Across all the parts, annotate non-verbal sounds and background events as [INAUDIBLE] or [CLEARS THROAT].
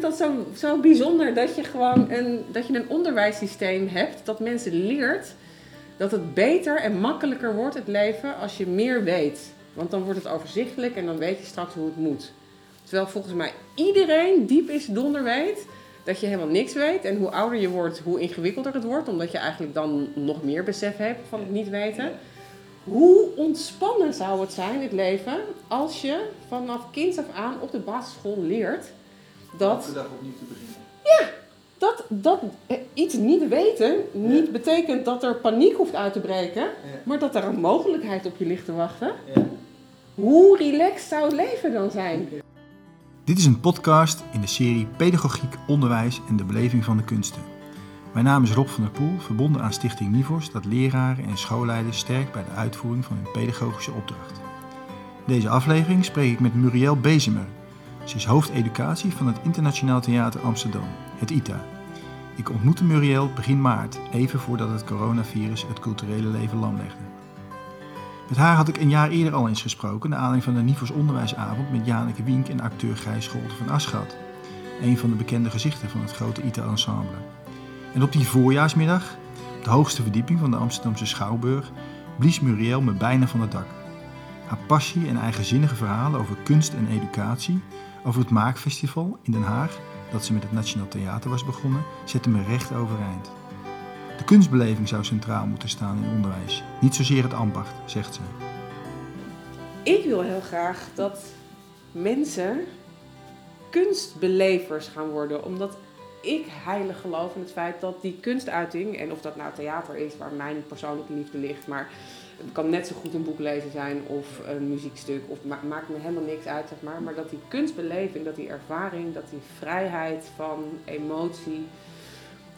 vind dat zo, zo bijzonder dat je gewoon een, dat je een onderwijssysteem hebt dat mensen leert dat het beter en makkelijker wordt het leven als je meer weet. Want dan wordt het overzichtelijk en dan weet je straks hoe het moet. Terwijl volgens mij iedereen diep is donder weet dat je helemaal niks weet. En hoe ouder je wordt, hoe ingewikkelder het wordt. Omdat je eigenlijk dan nog meer besef hebt van het niet weten. Hoe ontspannen zou het zijn, het leven, als je vanaf kind af aan op de basisschool leert dat... Elke dag opnieuw te beginnen. Ja, dat, dat eh, iets niet weten niet betekent dat er paniek hoeft uit te breken. Ja. Maar dat er een mogelijkheid op je ligt te wachten. Ja. Hoe relaxed zou het leven dan zijn? Dit is een podcast in de serie Pedagogiek, Onderwijs en de Beleving van de Kunsten. Mijn naam is Rob van der Poel, verbonden aan Stichting Nivos, dat leraren en schoolleiders sterkt bij de uitvoering van hun pedagogische opdracht. In deze aflevering spreek ik met Muriel Bezemer. Ze is hoofdeducatie van het Internationaal Theater Amsterdam, het ITA. Ik ontmoette Muriel begin maart, even voordat het coronavirus het culturele leven lam legde. Met haar had ik een jaar eerder al eens gesproken, naar aanleiding van de Nivos onderwijsavond met Janeke Wink en acteur Gijs Scholten van Aschat. Een van de bekende gezichten van het grote ITA-ensemble. En op die voorjaarsmiddag, op de hoogste verdieping van de Amsterdamse Schouwburg, blies Muriel me bijna van het dak. Haar passie en eigenzinnige verhalen over kunst en educatie, over het Maakfestival in Den Haag, dat ze met het Nationaal Theater was begonnen, zetten me recht overeind. De kunstbeleving zou centraal moeten staan in onderwijs, niet zozeer het ambacht, zegt ze. Ik wil heel graag dat mensen kunstbelevers gaan worden. Omdat ik heilig geloof in het feit dat die kunstuiting, en of dat nou theater is waar mijn persoonlijke liefde ligt, maar het kan net zo goed een boek lezen zijn of een muziekstuk, of ma maakt me helemaal niks uit, zeg maar. Maar dat die kunstbeleving, dat die ervaring, dat die vrijheid van emotie,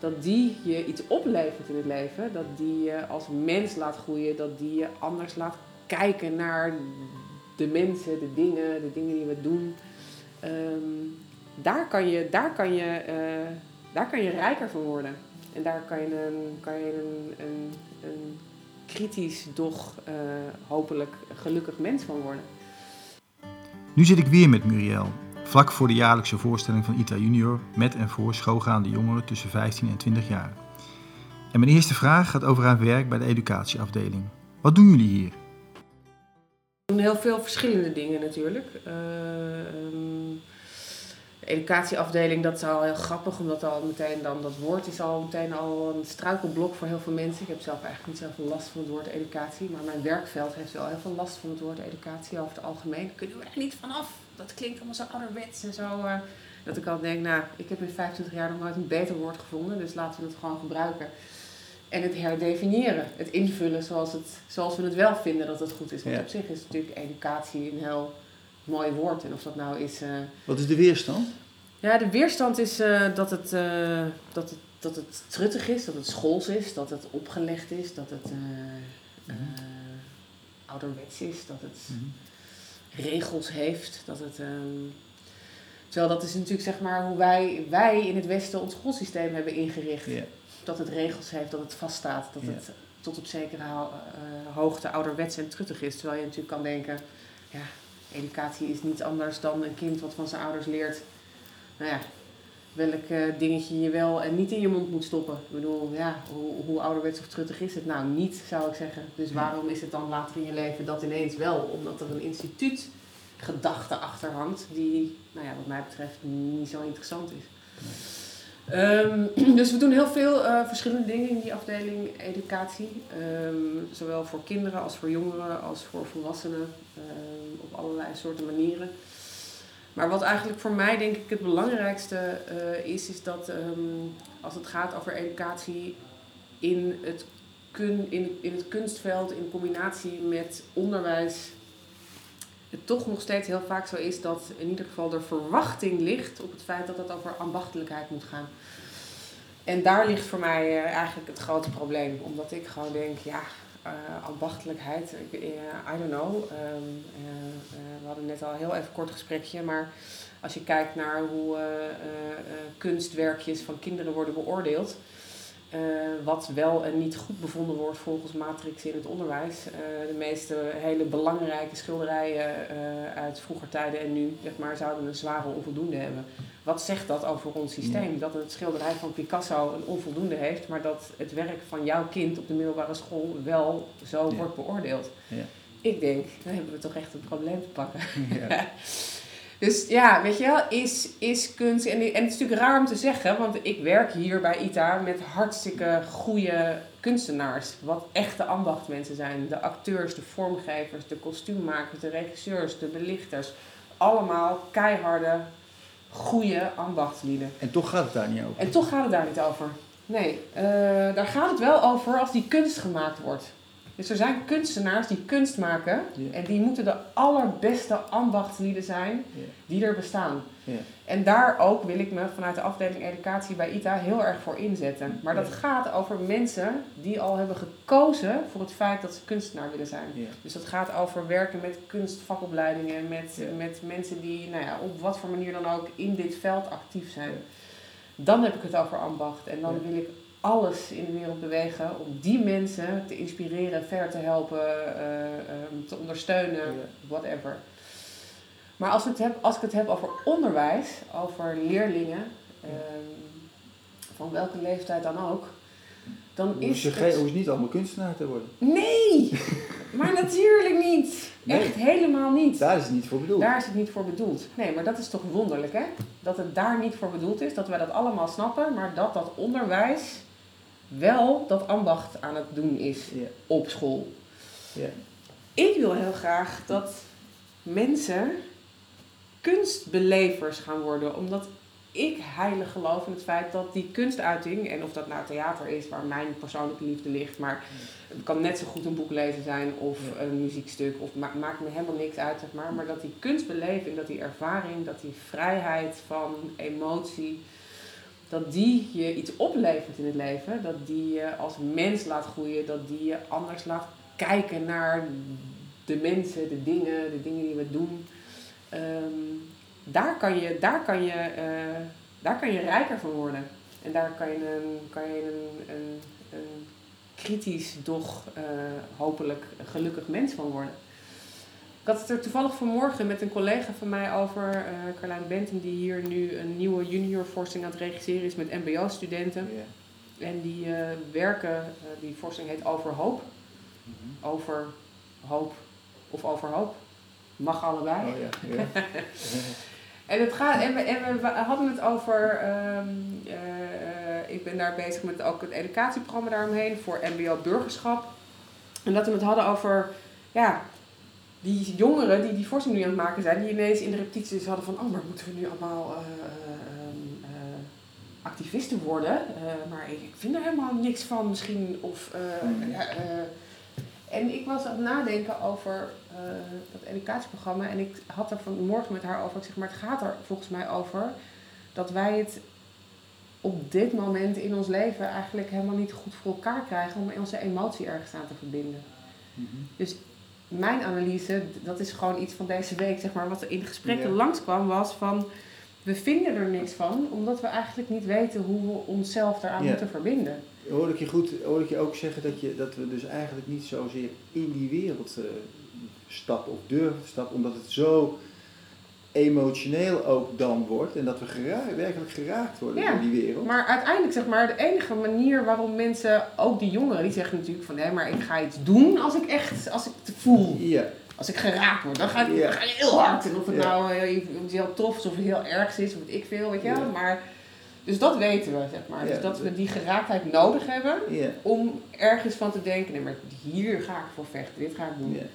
dat die je iets oplevert in het leven, dat die je als mens laat groeien, dat die je anders laat kijken naar de mensen, de dingen, de dingen die we doen. Ehm, daar, kan je, daar, kan je, eh, daar kan je rijker van worden. En daar kan je kan je een, een, een kritisch, doch eh, hopelijk gelukkig mens van worden. Nu zit ik weer met Muriel, vlak voor de jaarlijkse voorstelling van ITA Junior met en voor schoolgaande jongeren tussen 15 en 20 jaar. En mijn eerste vraag gaat over haar werk bij de educatieafdeling. Wat doen jullie hier? We doen heel veel verschillende dingen natuurlijk. Eh, ehm, educatieafdeling, dat is al heel grappig, omdat al meteen dan dat woord is al meteen al een struikelblok voor heel veel mensen. Ik heb zelf eigenlijk niet zoveel last van het woord educatie, maar mijn werkveld heeft wel heel veel last van het woord educatie over het algemeen. Daar kunnen we echt niet vanaf. Dat klinkt allemaal zo ouderwets en zo. eh, dat ik al denk, nou, ik heb in 25 jaar nog nooit een beter woord gevonden, dus laten we het gewoon gebruiken. En het herdefiniëren, het invullen zoals, het, zoals we het wel vinden dat het goed is. Want Ja. op zich is natuurlijk educatie een heel mooi woord. En of dat nou is... eh, Wat is de weerstand? ja, de weerstand is eh, dat, het, eh, dat, het, dat het truttig is, dat het schools is, dat het opgelegd is, dat het eh, ouderwets is, dat het regels heeft. Dat het, ehm, terwijl dat is natuurlijk zeg maar hoe wij, wij in het Westen ons schoolsysteem hebben ingericht. Dat het regels heeft, dat het vaststaat, dat het tot op zekere ho- hoogte ouderwets en truttig is. Terwijl je natuurlijk kan denken, ja, educatie is niets anders dan een kind wat van zijn ouders leert. Nou ja, welk eh, dingetje je wel en niet in je mond moet stoppen. Ik bedoel, ja, hoe, hoe ouderwets of truttig is het? Nou, niet zou ik zeggen. Dus waarom is het dan later in je leven dat ineens wel? Omdat er een instituut gedachte achter hangt die, nou ja, wat mij betreft niet zo interessant is. Ehm, [CLEARS THROAT] dus we doen heel veel eh, verschillende dingen in die afdeling educatie. Ehm, zowel voor kinderen als voor jongeren als voor volwassenen. Ehm, op allerlei soorten manieren. Maar wat eigenlijk voor mij denk ik het belangrijkste eh, is, is dat ehm, als het gaat over educatie in het, kun, in, in het kunstveld in combinatie met onderwijs, het toch nog steeds heel vaak zo is dat in ieder geval de verwachting ligt op het feit dat het over ambachtelijkheid moet gaan. En daar ligt voor mij eh, eigenlijk het grote probleem. Omdat ik gewoon denk, ja, eh, ambachtelijkheid, ik, eh, I don't know. Ehm, eh, eh, we hadden net al heel even kort gesprekje, maar als je kijkt naar hoe eh, eh, eh, kunstwerkjes van kinderen worden beoordeeld, eh, wat wel en niet goed bevonden wordt volgens Matrix in het onderwijs. Eh, de meeste hele belangrijke schilderijen eh, uit vroeger tijden en nu zeg maar, zouden een zware onvoldoende hebben. Wat zegt dat over ons systeem? Dat een schilderij van Picasso een onvoldoende heeft, maar dat het werk van jouw kind op de middelbare school wel zo Ja. wordt beoordeeld. Ja. Ik denk, dan hebben we toch echt een probleem te pakken. [LAUGHS] Dus ja, weet je wel, is, is kunst. En, en het is natuurlijk raar om te zeggen, want ik werk hier bij ITA met hartstikke goede kunstenaars. Wat echte ambachtmensen zijn. De acteurs, de vormgevers, de kostuummakers, de regisseurs, de belichters. Allemaal keiharde, goede ambachtslieden. En toch gaat het daar niet over. En toch gaat het daar niet over. Nee, eh, daar gaat het wel over als die kunst gemaakt wordt. Dus er zijn kunstenaars die kunst maken. En die moeten de allerbeste ambachtslieden zijn die er bestaan. En daar ook wil ik me vanuit de afdeling educatie bij ITA heel erg voor inzetten. Maar dat gaat over mensen die al hebben gekozen voor het feit dat ze kunstenaar willen zijn. Dus dat gaat over werken met kunstvakopleidingen, met, met mensen die nou ja, op wat voor manier dan ook in dit veld actief zijn. Dan heb ik het over ambacht. En dan wil ik alles in de wereld bewegen om die mensen te inspireren, verder te helpen, eh, ehm, te ondersteunen, whatever. Maar als, ik het heb, als ik het heb over onderwijs, over leerlingen, ehm, van welke leeftijd dan ook, dan Hoeven is ze het... ze niet allemaal kunstenaar te worden. Nee! Maar natuurlijk niet. Nee. Echt helemaal niet. Daar is het niet voor bedoeld. Daar is het niet voor bedoeld. Nee, maar dat is toch wonderlijk, hè? Dat het daar niet voor bedoeld is, dat wij dat allemaal snappen, maar dat dat onderwijs wel dat ambacht aan het doen is op school. Ik wil heel graag dat mensen kunstbelevers gaan worden, omdat ik heilig geloof in het feit dat die kunstuiting, en of dat nou theater is waar mijn persoonlijke liefde ligt, maar het kan net zo goed een boek lezen zijn of Ja. een muziekstuk, of ma maakt me helemaal niks uit, zeg maar. Maar dat die kunstbeleving, dat die ervaring, dat die vrijheid van emotie, dat die je iets oplevert in het leven, dat die je als mens laat groeien, dat die je anders laat kijken naar de mensen, de dingen, de dingen die we doen. Ehm, daar kan je, daar kan je, eh, daar kan je rijker van worden. En daar kan je een, kan je een, een, een kritisch, doch eh, hopelijk gelukkig mens van worden. Had het er toevallig vanmorgen met een collega van mij over, eh Carlijn Benton, die hier nu een nieuwe juniorvorsing aan het regisseren is met mbo-studenten. En die eh, werken, eh, die voorstelling heet Over Hoop. Mhm. Over hoop of over hoop. Mag allebei. Oh ja. [LAUGHS] En, het gaat, en, we, en we hadden het over, ehm, eh, eh, ik ben daar bezig met ook het educatieprogramma daaromheen voor MBO burgerschap. En dat we het hadden over, ja, die jongeren die die voorstelling nu aan het maken zijn, die ineens in de repetities hadden van, oh, maar moeten we nu allemaal eh, eh, eh, activisten worden? Maar ik, vind er helemaal niks van misschien. Of, eh, en ik was aan het nadenken over dat educatieprogramma. En ik had er vanmorgen met haar over. Ik zeg, maar het gaat er volgens mij over dat wij het op dit moment in ons leven eigenlijk helemaal niet goed voor elkaar krijgen om onze emotie ergens aan te verbinden. Mhm. Mijn analyse, dat is gewoon iets van deze week, zeg maar, wat er in gesprekken Ja. langskwam, was van we vinden er niks van, omdat we eigenlijk niet weten hoe we onszelf daaraan Ja. moeten verbinden. Hoor ik je goed, hoor ik je ook zeggen dat, je, dat we dus eigenlijk niet zozeer in die wereld eh, stappen of durven te stappen, omdat het zo emotioneel ook dan wordt en dat we werkelijk geraakt worden Ja, door die wereld. Maar uiteindelijk, zeg maar, de enige manier waarom mensen, ook die jongeren, die zeggen natuurlijk van hé, maar ik ga iets doen als ik echt, als ik het voel. Ja, Als ik geraakt word, dan ga ik, Ja. dan ga ik heel hard. En of het nou eh, iets heel tof is of heel erg is, of ik veel, weet je wel. Maar, dus dat weten we, zeg maar. Dus dat we die geraaktheid nodig hebben om ergens van te denken, nee, maar hier ga ik voor vechten, dit ga ik doen. ja.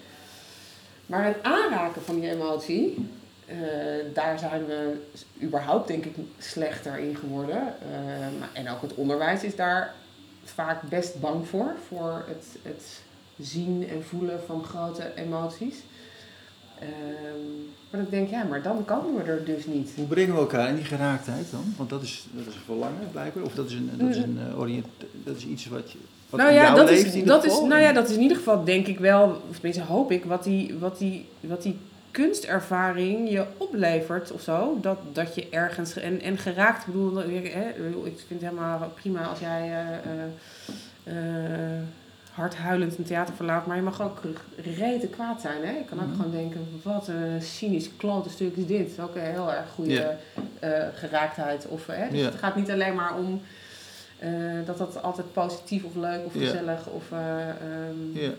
Maar het aanraken van die emotie, eh, daar zijn we überhaupt denk ik slechter in geworden. Eh, maar- en ook het onderwijs is daar vaak best bang voor, voor het, het zien en voelen van grote emoties. Ehm, maar dan denk ik, ja, maar dan komen we er dus niet. Hoe brengen we elkaar in die geraaktheid dan? Want dat is, dat is een verlangen blijkbaar, of dat is, een, dat is, een, eh, orient, dat is iets wat, je, wat nou ja, dat is, in ieder dat is, geval. nou ja, dat is in ieder geval denk ik wel, of tenminste hoop ik, wat die, wat die, wat die kunstervaring je oplevert of zo. Dat, dat je ergens en, en geraakt, ik bedoel, hè, ik vind het helemaal prima als jij uh, uh, hardhuilend een theater verlaat, maar je mag ook rete kwaad zijn. Hè? Je kan ook mm gewoon denken, wat een cynisch klote stuk is dit. Ook een heel erg goede geraaktheid. Of, hè? Dus het gaat niet alleen maar om dat dat altijd positief of leuk of gezellig of... Um,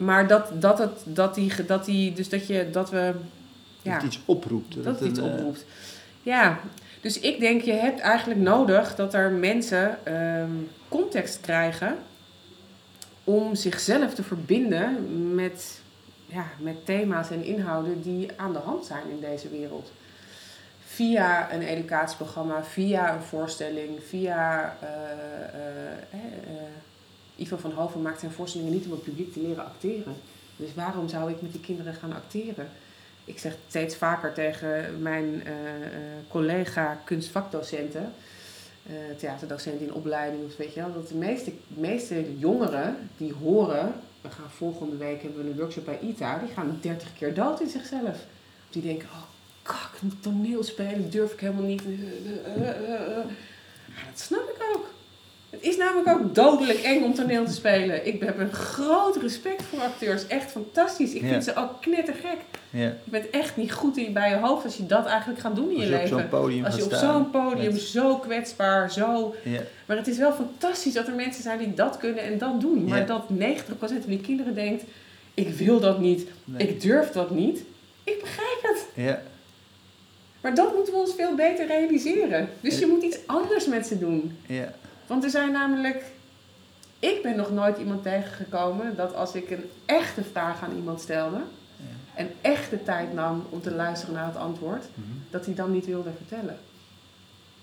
maar dat, dat, het, dat, die, dat, die, dus dat, je, dat we... Ja, dat het iets oproept. Dat, het iets eh, oproept. Ja, dus ik denk je hebt eigenlijk nodig dat er mensen ehm, context krijgen om zichzelf te verbinden met, ja, met thema's en inhouden die aan de hand zijn in deze wereld. Via een educatieprogramma, via een voorstelling, via uh, Ivo van Hoven maakt zijn voorstellingen niet om het publiek te leren acteren. Dus waarom zou ik met die kinderen gaan acteren? Ik zeg steeds vaker tegen mijn uh, collega kunstvakdocenten, uh, theaterdocenten in opleiding, of weet je wel, dat de meeste, meeste jongeren die horen, we gaan volgende week hebben we een workshop bij ITA, die gaan 30 keer dood in zichzelf. Die denken, oh kak, toneel spelen durf ik helemaal niet. dat snap ik ook. Het is namelijk ook dodelijk eng om toneel te spelen. Ik heb een groot respect voor acteurs. Echt fantastisch. Ik vind ze ook knettergek. Ja. Je bent echt niet goed in, bij je hoofd als je dat eigenlijk gaat doen in je, je leven. als je op zo'n podium zo kwetsbaar, zo... Ja. Maar het is wel fantastisch dat er mensen zijn die dat kunnen en dat doen. Maar dat 90% van die kinderen denkt... Ik wil dat niet. Ik durf dat niet. Ik begrijp het. Ja. Maar dat moeten we ons veel beter realiseren. Dus je moet iets anders met ze doen. Ja. Want er zijn namelijk. Ik ben nog nooit iemand tegengekomen dat als ik een echte vraag aan iemand stelde. Ja. en echt de tijd nam om te luisteren naar het antwoord. Mhm. dat hij dan niet wilde vertellen.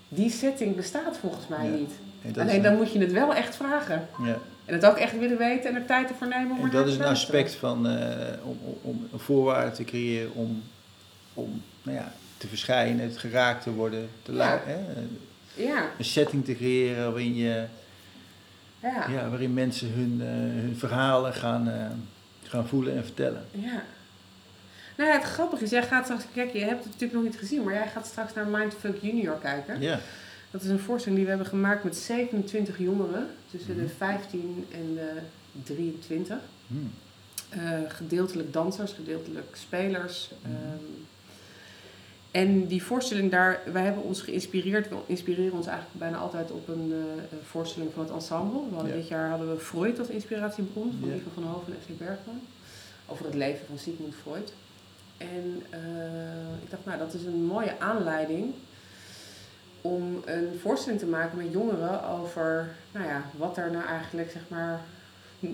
Die setting bestaat volgens mij niet. Alleen dan moet je het wel echt vragen. Ja. En het ook echt willen weten en er tijd ervoor nemen om en dat is een aspect van uh, om, om, een voorwaarde te creëren om, om nou ja, te verschijnen, geraakt te worden, te ja. Ja. Een setting te creëren waarin, je, ja. Ja, waarin mensen hun, uh, hun verhalen gaan, uh, gaan voelen en vertellen. Ja. Nou ja, het grappige is, jij gaat straks, kijk, je hebt het natuurlijk nog niet gezien, maar jij gaat straks naar Mindfuck Junior kijken. Ja. Dat is een voorstelling die we hebben gemaakt met 27 jongeren tussen de 15 mhm. en de 23. Mm. Uh, gedeeltelijk dansers, gedeeltelijk spelers. Mm. En die voorstelling daar, wij hebben ons geïnspireerd. We inspireren ons eigenlijk bijna altijd op een uh, voorstelling van het ensemble. We hadden Dit jaar hadden we Freud als inspiratiebron van Ivo van Hoven en F. Bergman. Over het leven van Sigmund Freud. En uh, ik dacht, nou dat is een mooie aanleiding om een voorstelling te maken met jongeren over nou ja, wat er nou eigenlijk zeg maar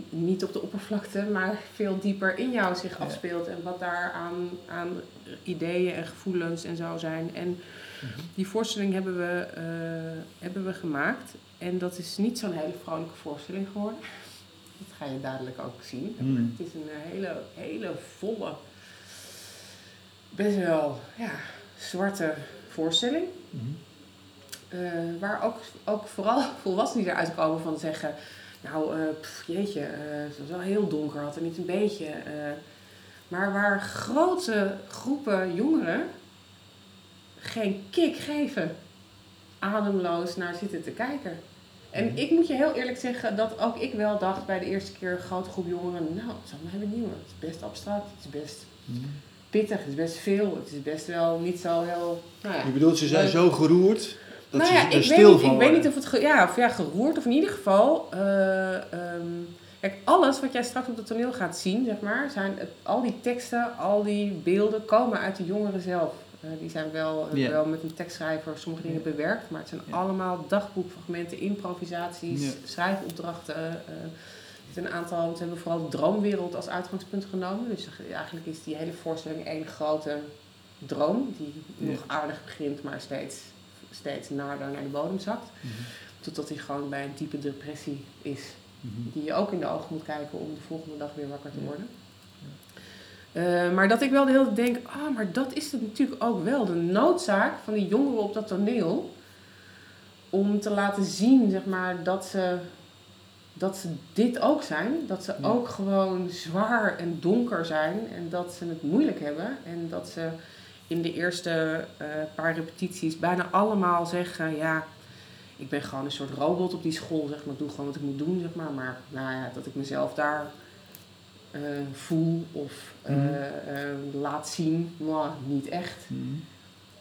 niet op de oppervlakte, maar veel dieper in jou zich afspeelt. En wat daar aan, aan ideeën en gevoelens en zo zijn. En mhm. die voorstelling hebben we, uh, hebben we gemaakt. En dat is niet zo'n hele vrolijke voorstelling geworden. Dat ga je dadelijk ook zien. Mhm. Het is een hele, hele volle, best wel ja, zwarte voorstelling. Mhm. Uh, waar ook, ook vooral [LAUGHS] volwassenen eruit komen van zeggen nou, uh, jeetje, uh, het was wel heel donker, had er niet een beetje. Uh, maar waar grote groepen jongeren geen kick geven, ademloos naar zitten te kijken. En mhm. ik moet je heel eerlijk zeggen dat ook ik wel dacht bij de eerste keer een grote groep jongeren, nou, het zal hebben nieuwe. Het is best abstract, het is best mhm. pittig, het is best veel, het is best wel niet zo heel. Nou ja, je bedoelt, ze zijn zo geroerd nou ja, ik weet, niet, ik weet niet of het ja, of ja, geroerd of in ieder geval. Uh, kijk, alles wat jij straks op het toneel gaat zien, zeg maar, zijn het, al die teksten, al die beelden komen uit de jongeren zelf. Uh, die zijn wel, yeah. wel met een tekstschrijver sommige dingen bewerkt, maar het zijn allemaal dagboekfragmenten, improvisaties, schrijfopdrachten. een aantal, ze hebben vooral de droomwereld als uitgangspunt genomen. Dus eigenlijk is die hele voorstelling één grote droom, die nog aardig begint, maar steeds steeds nader naar de bodem zakt. Mm Totdat hij gewoon bij een diepe depressie is. Mhm. Die je ook in de ogen moet kijken om de volgende dag weer wakker te worden. Uh, maar dat ik wel de hele tijd denk, ah, maar dat is het natuurlijk ook wel. De noodzaak van die jongeren op dat toneel. Om te laten zien, zeg maar, dat ze dat ze dit ook zijn. Dat ze Ja. ook gewoon zwaar en donker zijn. En dat ze het moeilijk hebben. En dat ze in de eerste eh, paar repetities bijna allemaal zeggen... Ja, ik ben gewoon een soort robot op die school. Zeg maar. Ik doe gewoon wat ik moet doen, zeg maar. Maar nou ja, dat ik mezelf daar eh, voel of eh, Mhm. laat zien, nou, niet echt. Mhm.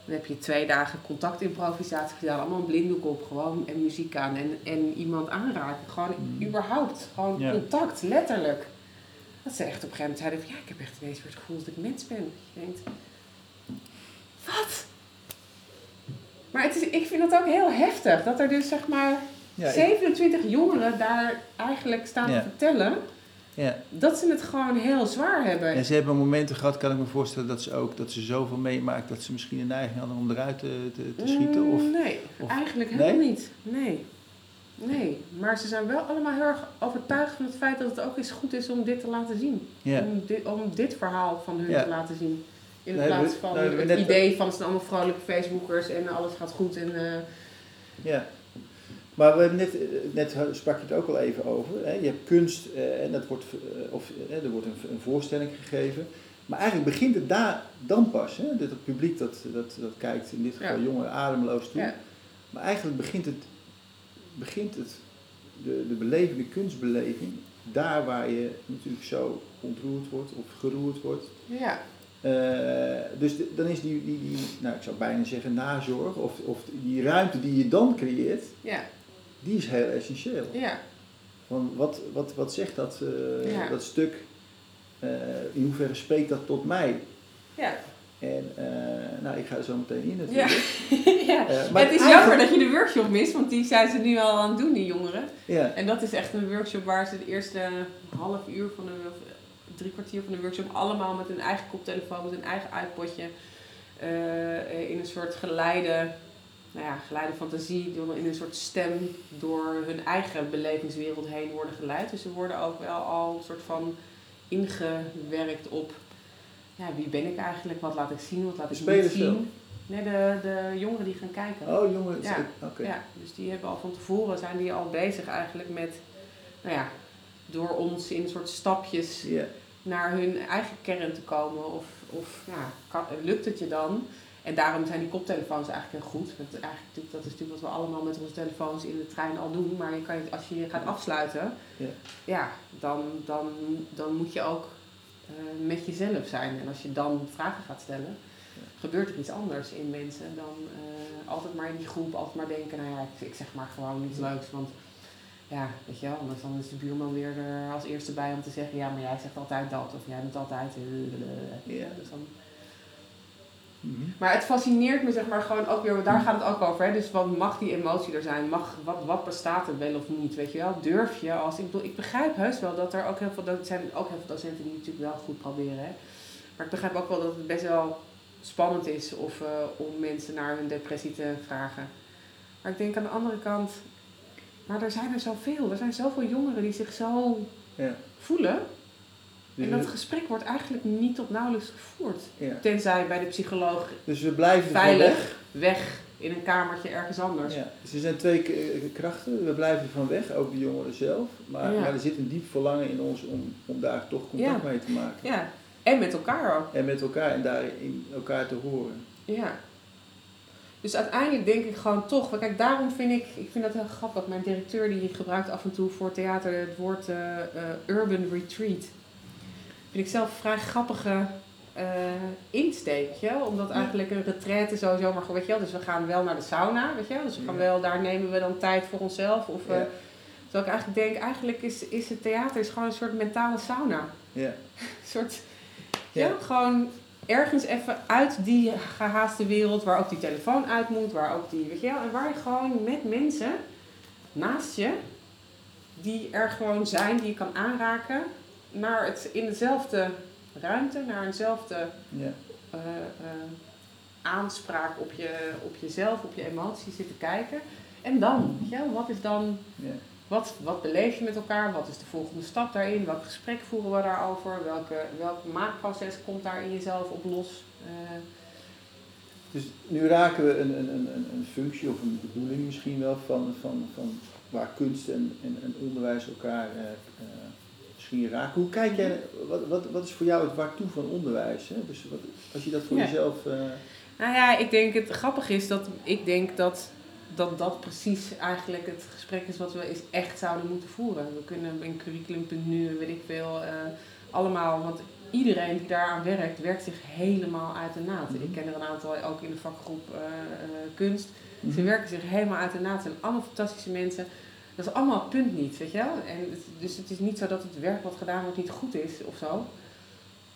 Dan heb je twee dagen contactimprovisatie gedaan, allemaal een blinddoek op, gewoon en muziek aan en, en iemand aanraken. Gewoon Mm. überhaupt, gewoon contact, letterlijk. Dat ze echt op een gegeven moment zeiden van ja, ik heb echt ineens weer het gevoel dat ik mens ben. Je denkt, wat? Maar het is, ik vind dat ook heel heftig, dat er dus zeg maar Ja, ik- 27 jongeren daar eigenlijk staan Ja. te vertellen ja. dat ze het gewoon heel zwaar hebben. En ze hebben momenten gehad, kan ik me voorstellen, dat ze ook dat ze zoveel meemaakt dat ze misschien een neiging hadden om eruit te, te, te schieten. Of, Mm, Nee, of- eigenlijk nee? helemaal niet. Nee. Nee, maar ze zijn wel allemaal heel erg overtuigd van het feit dat het ook eens goed is om dit te laten zien. ja. Om, dit, om dit verhaal van hun Ja. te laten zien. In Nee, plaats van het net- idee van het zijn allemaal vrolijke Facebookers en alles gaat goed. En, eh, Ja. Maar we hebben net, eh, net sprak je het ook al even over. Hè? Je hebt kunst eh, en dat wordt, eh, of, eh, er wordt een, een voorstelling gegeven. Maar eigenlijk begint het daar dan pas. Hè? Dat het publiek dat, dat, dat kijkt, in dit geval Ja. jongeren ademloos toe. ja. Maar eigenlijk begint het, begint het de, de beleving, de kunstbeleving, daar waar je natuurlijk zo ontroerd wordt of geroerd wordt. ja, Eh, dus de- dan is die, die, die, nou ik zou bijna zeggen nazorg, of, of die ruimte die je dan creëert, ja, die is heel essentieel. ja, Van wat, wat, wat zegt dat, eh, Ja. dat stuk, eh, in hoeverre spreekt dat tot mij? ja. En eh, nou, ik ga er zo meteen in natuurlijk. [LAUGHS] ja. Eh, maar het is eigenlijk- jammer dat je de workshop mist, want die zijn ze nu al aan het doen, die jongeren. Ja, En dat is echt een workshop waar ze de eerste half uur van de, drie kwartier van de workshop allemaal met hun eigen koptelefoon, met hun eigen iPodje, eh, in een soort geleide, nou ja, geleide fantasie, door- in een soort stem door hun eigen belevingswereld heen worden geleid. Dus ze worden ook wel al een soort van ingewerkt op, ja, wie ben ik eigenlijk, wat laat ik zien, wat laat ik niet zien. Nee, de, de jongeren die gaan kijken. oh is- Ja. oké. Ja, dus die hebben al van tevoren zijn die al bezig eigenlijk met, nou ja, door ons in soort stapjes. Naar hun eigen kern te komen. Of, of ja, kan, lukt het je dan? En daarom zijn die koptelefoons eigenlijk heel goed. Want eigenlijk, dat is natuurlijk wat we allemaal met onze telefoons in de trein al doen. Maar je kan, je- als je je gaat afsluiten, Ja. ja, dan, dan, dan moet je ook eh, met jezelf zijn. En als je dan vragen gaat stellen, gebeurt er iets anders in mensen dan eh, altijd maar in die groep, altijd maar denken, nou ja, ik, ik zeg maar gewoon iets leuks. Want ja, weet je wel, anders dan is de buurman weer er als eerste bij om te zeggen, ja, maar jij zegt altijd dat, of jij bent altijd... eh, Ja. Dus dan, Mhm. maar het fascineert me zeg maar gewoon ook weer, daar gaat het ook over. Hè? Dus wat mag die emotie er zijn? Mag, wat, wat bestaat er wel of niet? Weet je wel? Durf je als. Ik, bedoel, ik begrijp heus wel dat er ook heel veel. Dat zijn ook heel veel docenten die natuurlijk wel goed proberen. Hè? Maar ik begrijp ook wel dat het best wel spannend is of, eh, om mensen naar hun depressie te vragen. Maar ik denk aan de andere kant. Maar er zijn er zoveel. Er zijn zoveel jongeren die zich zo Ja. voelen. Dus, En dat gesprek wordt eigenlijk niet tot nauwelijks gevoerd. ja. Tenzij bij de psycholoog dus we blijven veilig weg in een kamertje ergens anders. Ja, dus er zijn twee eh, krachten. We blijven ervan weg, ook de jongeren zelf. Maar, Ja. maar er zit een diep verlangen in ons om, om daar toch contact mee te maken. Ja, en met elkaar ook. En met elkaar en daar in elkaar te horen. Ja. Dus uiteindelijk denk ik gewoon toch, kijk, daarom vind ik, ik vind dat heel grappig. Mijn directeur die gebruikt af en toe voor theater het woord eh, eh, urban retreat. Vind ik zelf een vrij grappige eh, insteek, je? Omdat eigenlijk een retraite sowieso, maar goed, weet je wel, dus we gaan wel naar de sauna, weet je wel? Dus we gaan wel, daar nemen we dan tijd voor onszelf. Of, Ja. Ik eigenlijk denk, eigenlijk is, is het theater is gewoon een soort mentale sauna. Ja. [LAUGHS] Een soort, Ja. ja, gewoon ergens even uit die gehaaste wereld waar ook die telefoon uit moet, waar ook die, weet je wel, en waar je gewoon met mensen naast je, die er gewoon zijn, die je kan aanraken, naar het, in dezelfde ruimte, naar eenzelfde Ja. eh, eh, aanspraak op, je, op jezelf, op je emoties zitten kijken. En dan, weet je wel, wat is dan Ja. Wat, wat beleef je met elkaar? Wat is de volgende stap daarin? Welk gesprek voeren we daarover? Welke, welk maakproces komt daar in jezelf op los? Eh, Dus nu raken we een, een, een, een- een functie of een bedoeling misschien wel van, van, van waar kunst en, en, en onderwijs elkaar eh, eh, misschien raken. Hoe kijk jij, wat, wat, wat is voor jou het waartoe van onderwijs? Hè? Dus wat, als je dat voor Ja. jezelf... eh, Nou ja, ik denk het grappige is dat ik denk dat dat, dat precies eigenlijk het gesprek is wat we eens echt zouden moeten voeren. We kunnen in curriculum.nu, weet ik veel, eh, allemaal, want iedereen die daaraan werkt, werkt zich helemaal uit de naad. Mhm. Ik ken er een aantal ook in de vakgroep eh, eh, kunst. Ze Mhm. werken zich helemaal uit de naad. Het zijn allemaal fantastische mensen. Dat is allemaal het punt niet, weet je wel? En het, dus het is niet zo dat het werk wat gedaan wordt niet goed is of zo.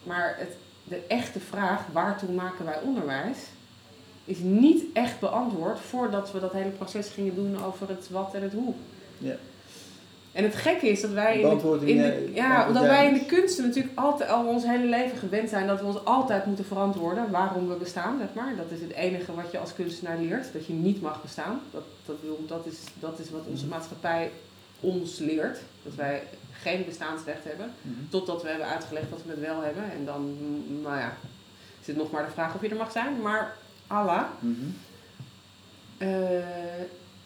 Maar het, de echte vraag, waartoe maken wij onderwijs, is niet echt beantwoord voordat we dat hele proces gingen doen over het wat en het hoe. Ja. En het gekke is dat wij in de, in de- jij- ja, wij in de kunsten natuurlijk altijd al ons hele leven gewend zijn dat we ons altijd moeten verantwoorden waarom we bestaan, zeg maar. Dat is het enige wat je als kunstenaar leert, dat je niet mag bestaan. Dat, dat, wil- dat, is, dat is wat onze Mhm. maatschappij ons leert. Dat wij geen bestaansrecht hebben, Mhm. totdat we hebben uitgelegd wat we het wel hebben. En dan, mm, nou ja, is het nog maar de vraag of je er mag zijn. Maar Allah, Mhm. eh,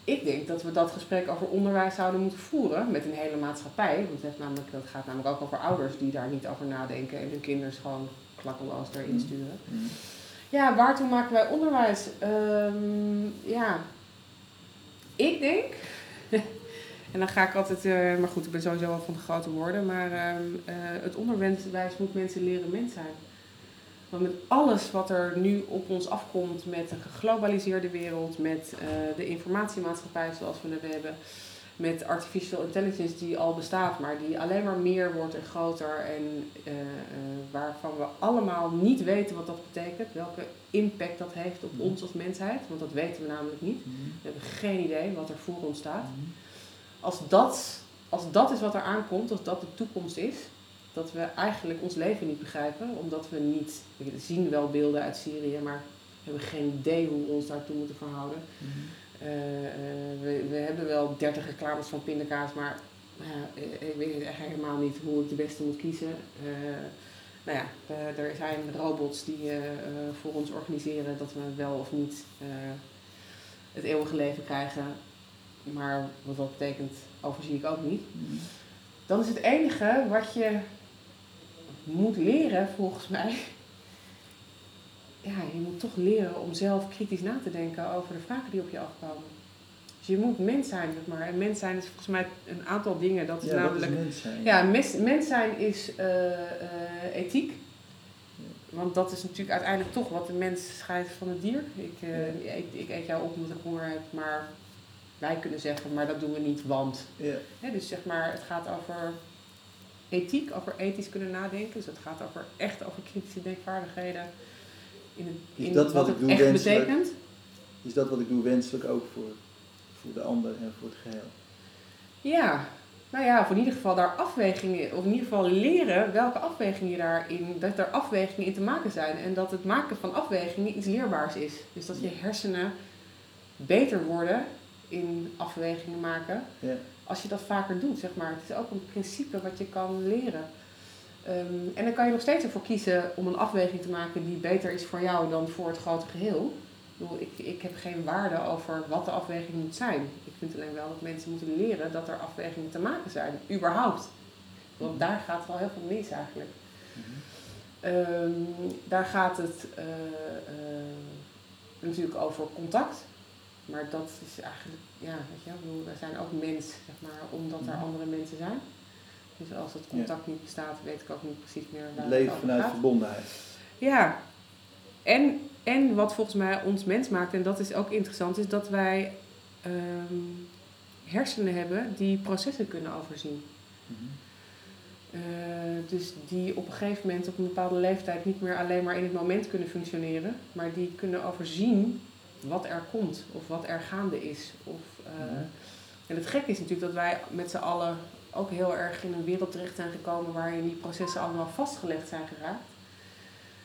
ik denk dat we dat gesprek over onderwijs zouden moeten voeren met een hele maatschappij. Want het, namelijk, dat gaat namelijk ook over ouders die daar niet over nadenken en hun kinderen gewoon klakkeloos erin Mhm. sturen. Mhm. Ja, waartoe maken wij onderwijs? Ehm, ja, ik denk. [LAUGHS] en dan ga ik altijd, eh, maar goed, ik ben sowieso wel van de grote woorden. Maar ehm, eh, het onderwijs moet mensen leren mens zijn. Want met alles wat er nu op ons afkomt, met een geglobaliseerde wereld, met eh, de informatiemaatschappij zoals we het hebben, met artificial intelligence die al bestaat, maar die alleen maar meer wordt en groter en eh, eh, waarvan we allemaal niet weten wat dat betekent, welke impact dat heeft op Mhm. ons als mensheid, want dat weten we namelijk niet. Mhm. We hebben geen idee wat er voor ons staat. Mhm. Als dat, als dat is wat er aankomt, als dat de toekomst is, dat we eigenlijk ons leven niet begrijpen, omdat we niet, we zien wel beelden uit Syrië, maar we hebben geen idee hoe we ons daartoe moeten verhouden. Mhm. Eh, eh, we, we hebben wel 30 reclames van pindakaas, maar eh, ik weet echt helemaal niet hoe ik de beste moet kiezen. Nou ja, er zijn robots die voor ons organiseren dat we wel of niet het eeuwige leven krijgen. Maar wat dat betekent, overzie ik ook niet. Mhm. Dan is het enige wat je moet leren, volgens mij. Ja, je moet toch leren om zelf kritisch na te denken over de vragen die op je afkomen. Dus je moet mens zijn, zeg maar. En mens zijn is volgens mij een aantal dingen. Dat is Ja, wat is namelijk. mens zijn? Ja, mens, mens zijn is eh, eh, ethiek. Want dat is natuurlijk uiteindelijk toch wat de mens scheidt van het dier. Ik, eh, ik, ik eet jou op omdat ik honger heb, maar wij kunnen zeggen, maar dat doen we niet, want. Ja. Dus zeg maar, het gaat over ethiek, over ethisch kunnen nadenken. Dus het gaat over echt over kritische denkvaardigheden. In, het, Is in dat wat ik het doe echt wenselijk? betekent. Is dat wat ik doe wenselijk ook voor, voor de ander en voor het geheel? Ja, nou ja, of in ieder geval daar afwegingen, of in ieder geval leren welke afwegingen daarin, dat er afwegingen in te maken zijn. En dat het maken van afwegingen iets leerbaars is. Dus dat je hersenen beter worden in afwegingen maken Ja. Als je dat vaker doet, zeg maar. Het is ook een principe wat je kan leren. Ehm, en dan kan je nog steeds ervoor kiezen om een afweging te maken die beter is voor jou dan voor het grote geheel. Ik, bedoel, ik, ik heb geen waarde over wat de afweging moet zijn. Ik vind alleen wel dat mensen moeten leren dat er afwegingen te maken zijn, überhaupt. Want daar gaat wel heel veel mis eigenlijk. Ehm, daar gaat het eh, eh, natuurlijk over contact. Maar dat is eigenlijk, ja, weet je, wel, wij zijn ook mens, zeg maar, omdat er Mhm. andere mensen zijn. Dus als het contact niet bestaat, weet ik ook niet precies meer waar Het leven vanuit gaat. verbondenheid. Ja, en, en wat volgens mij ons mens maakt, en dat is ook interessant, is dat wij ehm, hersenen hebben die processen kunnen overzien. Mhm. Eh, dus die op een gegeven moment op een bepaalde leeftijd niet meer alleen maar in het moment kunnen functioneren, maar die kunnen overzien wat er komt of wat er gaande is. Of, eh, Mhm. En het gekke is natuurlijk dat wij met z'n allen ook heel erg in een wereld terecht zijn gekomen waarin die processen allemaal vastgelegd zijn geraakt.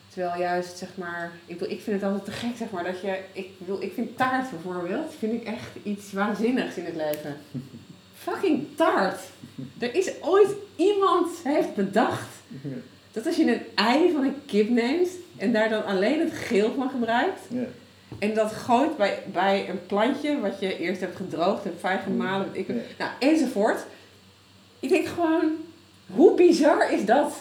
Terwijl juist, zeg maar, ik, bedoel, ik vind het altijd te gek, zeg maar, dat je, ik bedoel, ik vind taart bijvoorbeeld, vind ik echt iets waanzinnigs in het leven. [LAUGHS] Fucking taart! Er is ooit iemand heeft bedacht dat als je een ei van een kip neemt en daar dan alleen het geel van gebruikt, Ja. En dat gooit bij, bij een plantje wat je eerst hebt gedroogd, hebt fijn gemalen, weet ik, nou, enzovoort. Ik denk gewoon, hoe bizar is dat?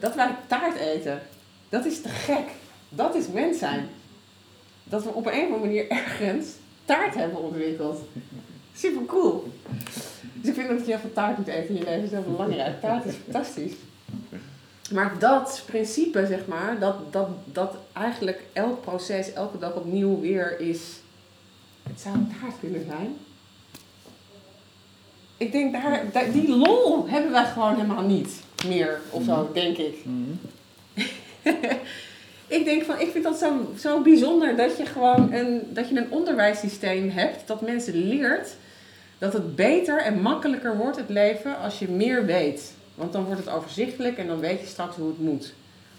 Dat wij taart eten. Dat is te gek. Dat is mens zijn. Dat we op een of andere manier ergens taart hebben ontwikkeld. [LAUGHS] Super cool. Dus ik vind dat je heel veel taart moet eten in je leven. Dat is heel belangrijk. Taart is fantastisch. Maar dat principe, zeg maar, dat, dat, dat eigenlijk elk proces elke dag opnieuw weer is. Het zou een taart kunnen zijn. Ik denk, daar, daar- die lol hebben wij gewoon helemaal niet meer, of zo, denk ik. Mhm. [LAUGHS] Ik denk van, ik vind dat zo, zo bijzonder dat je gewoon een, dat je een onderwijssysteem hebt dat mensen leert dat het beter en makkelijker wordt het leven als je meer weet. Want dan wordt het overzichtelijk en dan weet je straks hoe het moet.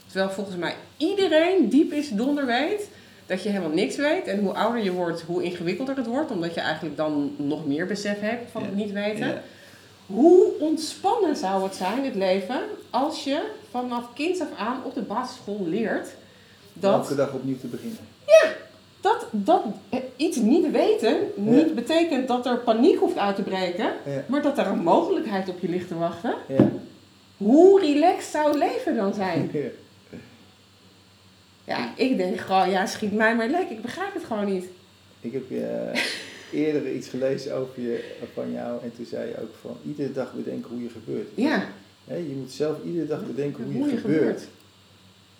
Terwijl volgens mij iedereen diep is donder weet dat je helemaal niks weet. En hoe ouder je wordt, hoe ingewikkelder het wordt. Omdat je eigenlijk dan nog meer besef hebt van Ja. het niet weten. Ja. Hoe ontspannen zou het zijn, het leven, als je vanaf kinds af aan op de basisschool leert dat, Elke dag opnieuw te beginnen. Dat, dat eh, iets niet weten niet betekent dat er paniek hoeft uit te breken, Ja. maar dat er een mogelijkheid op je ligt te wachten. Ja. Hoe relaxed zou het leven dan zijn? [LAUGHS] Ja. Ik denk gewoon, ja, schiet mij maar lek, ik begrijp het gewoon niet. Ik heb eh, [LAUGHS] eerder iets gelezen over je, van jou en toen zei je ook van iedere dag bedenken hoe je gebeurt. Ja, je moet zelf iedere dag bedenken hoe je, hoe je gebeurt. gebeurt.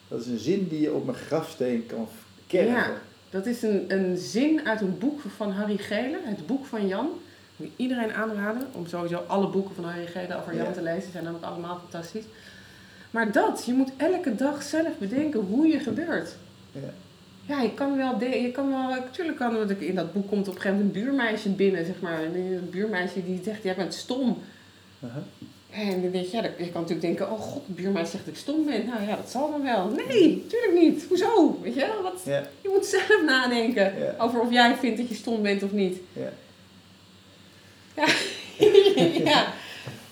Dat is een zin die je op mijn grafsteen kan kerven. Dat is een, een zin uit een boek van Harry Gele, het boek van Jan. Ik wil iedereen aanraden om sowieso alle boeken van Harry Gele over Jan Ja. te lezen. Ze zijn namelijk allemaal fantastisch. Maar dat, je moet elke dag zelf bedenken hoe je gebeurt. Ja. Ja, je kan wel, je kan wel, natuurlijk kan, want ik- in dat boek komt op een gegeven moment een buurmeisje binnen, zeg maar. En een buurmeisje die zegt, jij bent stom. En dan denk je, ja, je kan natuurlijk denken, oh god, de buurmeisje zegt dat ik stom ben. Nou ja, dat zal dan wel. Nee, tuurlijk niet. Hoezo? Weet je wel, wat, je moet zelf nadenken over of jij vindt dat je stom bent of niet. ja. [LAUGHS] ja.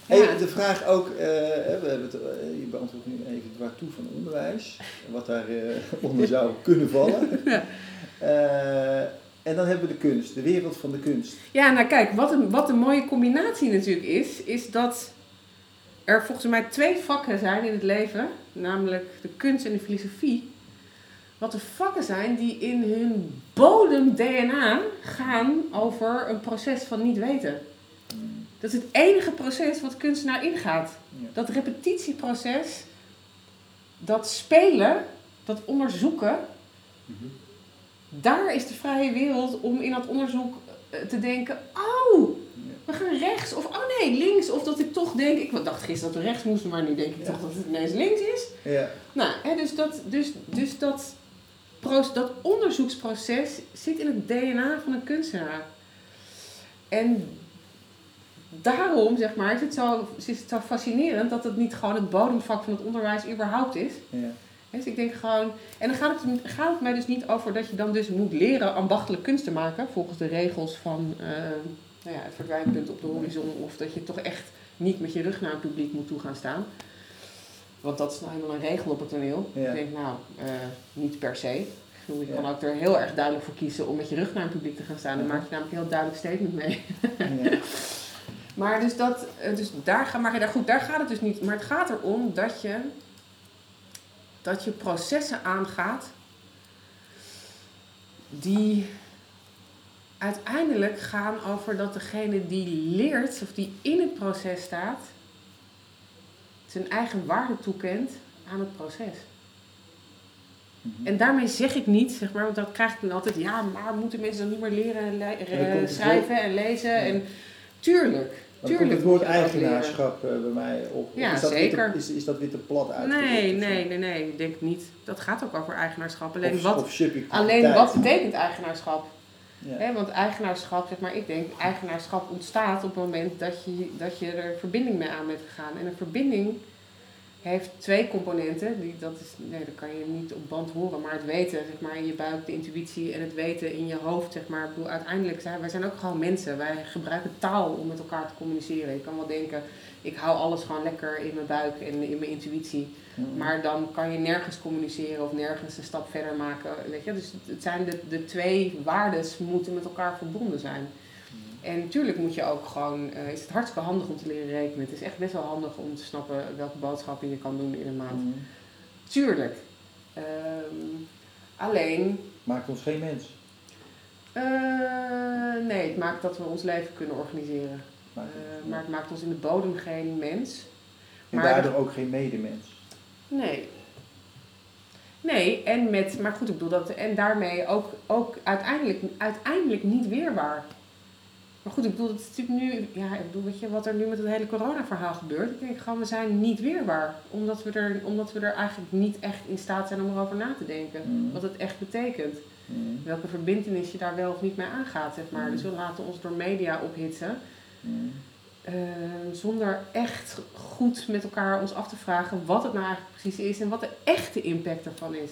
Hey, de vraag ook, eh, we hebben het, eh, je beantwoordt nu even waartoe van onderwijs, wat daar eh, [LAUGHS] onder zou kunnen vallen. [LAUGHS] Ja. En dan hebben we de kunst, de wereld van de kunst. Ja, nou kijk, wat een, wat een mooie combinatie natuurlijk is, is dat er volgens mij twee vakken zijn in het leven, namelijk de kunst en de filosofie. Wat de vakken zijn die in hun bodem-DNA gaan over een proces van niet weten. Dat is het enige proces wat kunstenaar ingaat. Ja. Dat repetitieproces, dat spelen, dat onderzoeken, Mhm. daar is de vrije wereld om in dat onderzoek eh, te denken: oh. We gaan rechts. Of oh nee, links. Of dat ik toch denk: ik dacht gisteren dat we rechts moesten, maar nu denk ik Ja. toch dat het ineens links is. Ja. Nou, hè, dus, dat, dus, dus dat, dat onderzoeksproces zit in het DNA van een kunstenaar. En daarom, zeg maar, is het zo, is het zo fascinerend dat het niet gewoon het bodemvak van het onderwijs überhaupt is. Ja. Dus ik denk gewoon, en dan gaat het, gaat het mij dus niet over dat je dan dus moet leren ambachtelijk kunst te maken, volgens de regels van eh, nou ja, het verdwijnpunt op de horizon, of dat je toch echt niet met je rug naar een publiek moet toe gaan staan. Want dat is nou helemaal een regel op het toneel. Ja. Ik denk, nou, eh, niet per se. Ik bedoel, Je Ja. kan ook er heel erg duidelijk voor kiezen om met je rug naar een publiek te gaan staan. Dan maak je namelijk een heel duidelijk statement mee. Ja. [LAUGHS] Maar dus, dat, eh, dus daar, ga, maar daar, goed, daar gaat het dus niet. Maar het gaat erom dat je, dat je processen aangaat die uiteindelijk gaan over dat degene die leert of die in het proces staat, zijn eigen waarde toekent aan het proces. Mhm. En daarmee zeg ik niet, zeg maar, want dat krijg ik dan altijd, ja, maar moeten mensen dan niet meer leren en eh, schrijven en lezen? En tuurlijk, Dan komt het woord eigenaarschap eh, bij mij op. Ja, is dat zeker. Te, is, is dat weer te plat uitgedrukt? Nee, nee, nee, nee, ik denk niet. Dat gaat ook over eigenaarschap. Alleen, Of, wat, of alleen wat betekent eigenaarschap? Want eigenaarschap, zeg maar, ik denk, eigenaarschap ontstaat op het moment dat je, dat je er verbinding mee aan bent gegaan. En een verbinding heeft twee componenten. Die, dat, is, nee, dat kan je niet op band horen, maar het weten zeg maar, in je buik, de intuïtie en het weten in je hoofd. Zeg maar. Ik bedoel, uiteindelijk zijn wij zijn ook gewoon mensen. Wij gebruiken taal om met elkaar te communiceren. Je kan wel denken, ik hou alles gewoon lekker in mijn buik en in mijn intuïtie. Mhm. Maar dan kan je nergens communiceren of nergens een stap verder maken. Weet je? Dus het zijn de, de twee waardes moeten met elkaar verbonden zijn. En natuurlijk moet je ook gewoon, eh, is het hartstikke handig om te leren rekenen. Het is echt best wel handig om te snappen welke boodschappen je kan doen in een maand. Mhm. Tuurlijk. Ehm, alleen, Maakt ons geen mens. eh, nee, het maakt dat we ons leven kunnen organiseren. Maakt Eh, maar het maakt ons in de bodem geen mens. en maar daardoor ook geen medemens. Nee. Nee, en met, maar goed, ik bedoel dat, en daarmee ook, ook uiteindelijk, uiteindelijk niet weerbaar. Maar goed, ik bedoel, dat is natuurlijk nu, ja, ik bedoel, weet je, wat er nu met het hele corona-verhaal gebeurt. Ik denk gewoon, we zijn niet weerbaar. Omdat we, er, omdat we er eigenlijk niet echt in staat zijn om erover na te denken. Mhm. Wat het echt betekent. Mhm. Welke verbindenis je daar wel of niet mee aangaat, zeg maar. Mhm. Dus we laten ons door media ophitsen. Mhm. Eh, zonder echt goed met elkaar ons af te vragen wat het nou eigenlijk precies is en wat de echte impact ervan is.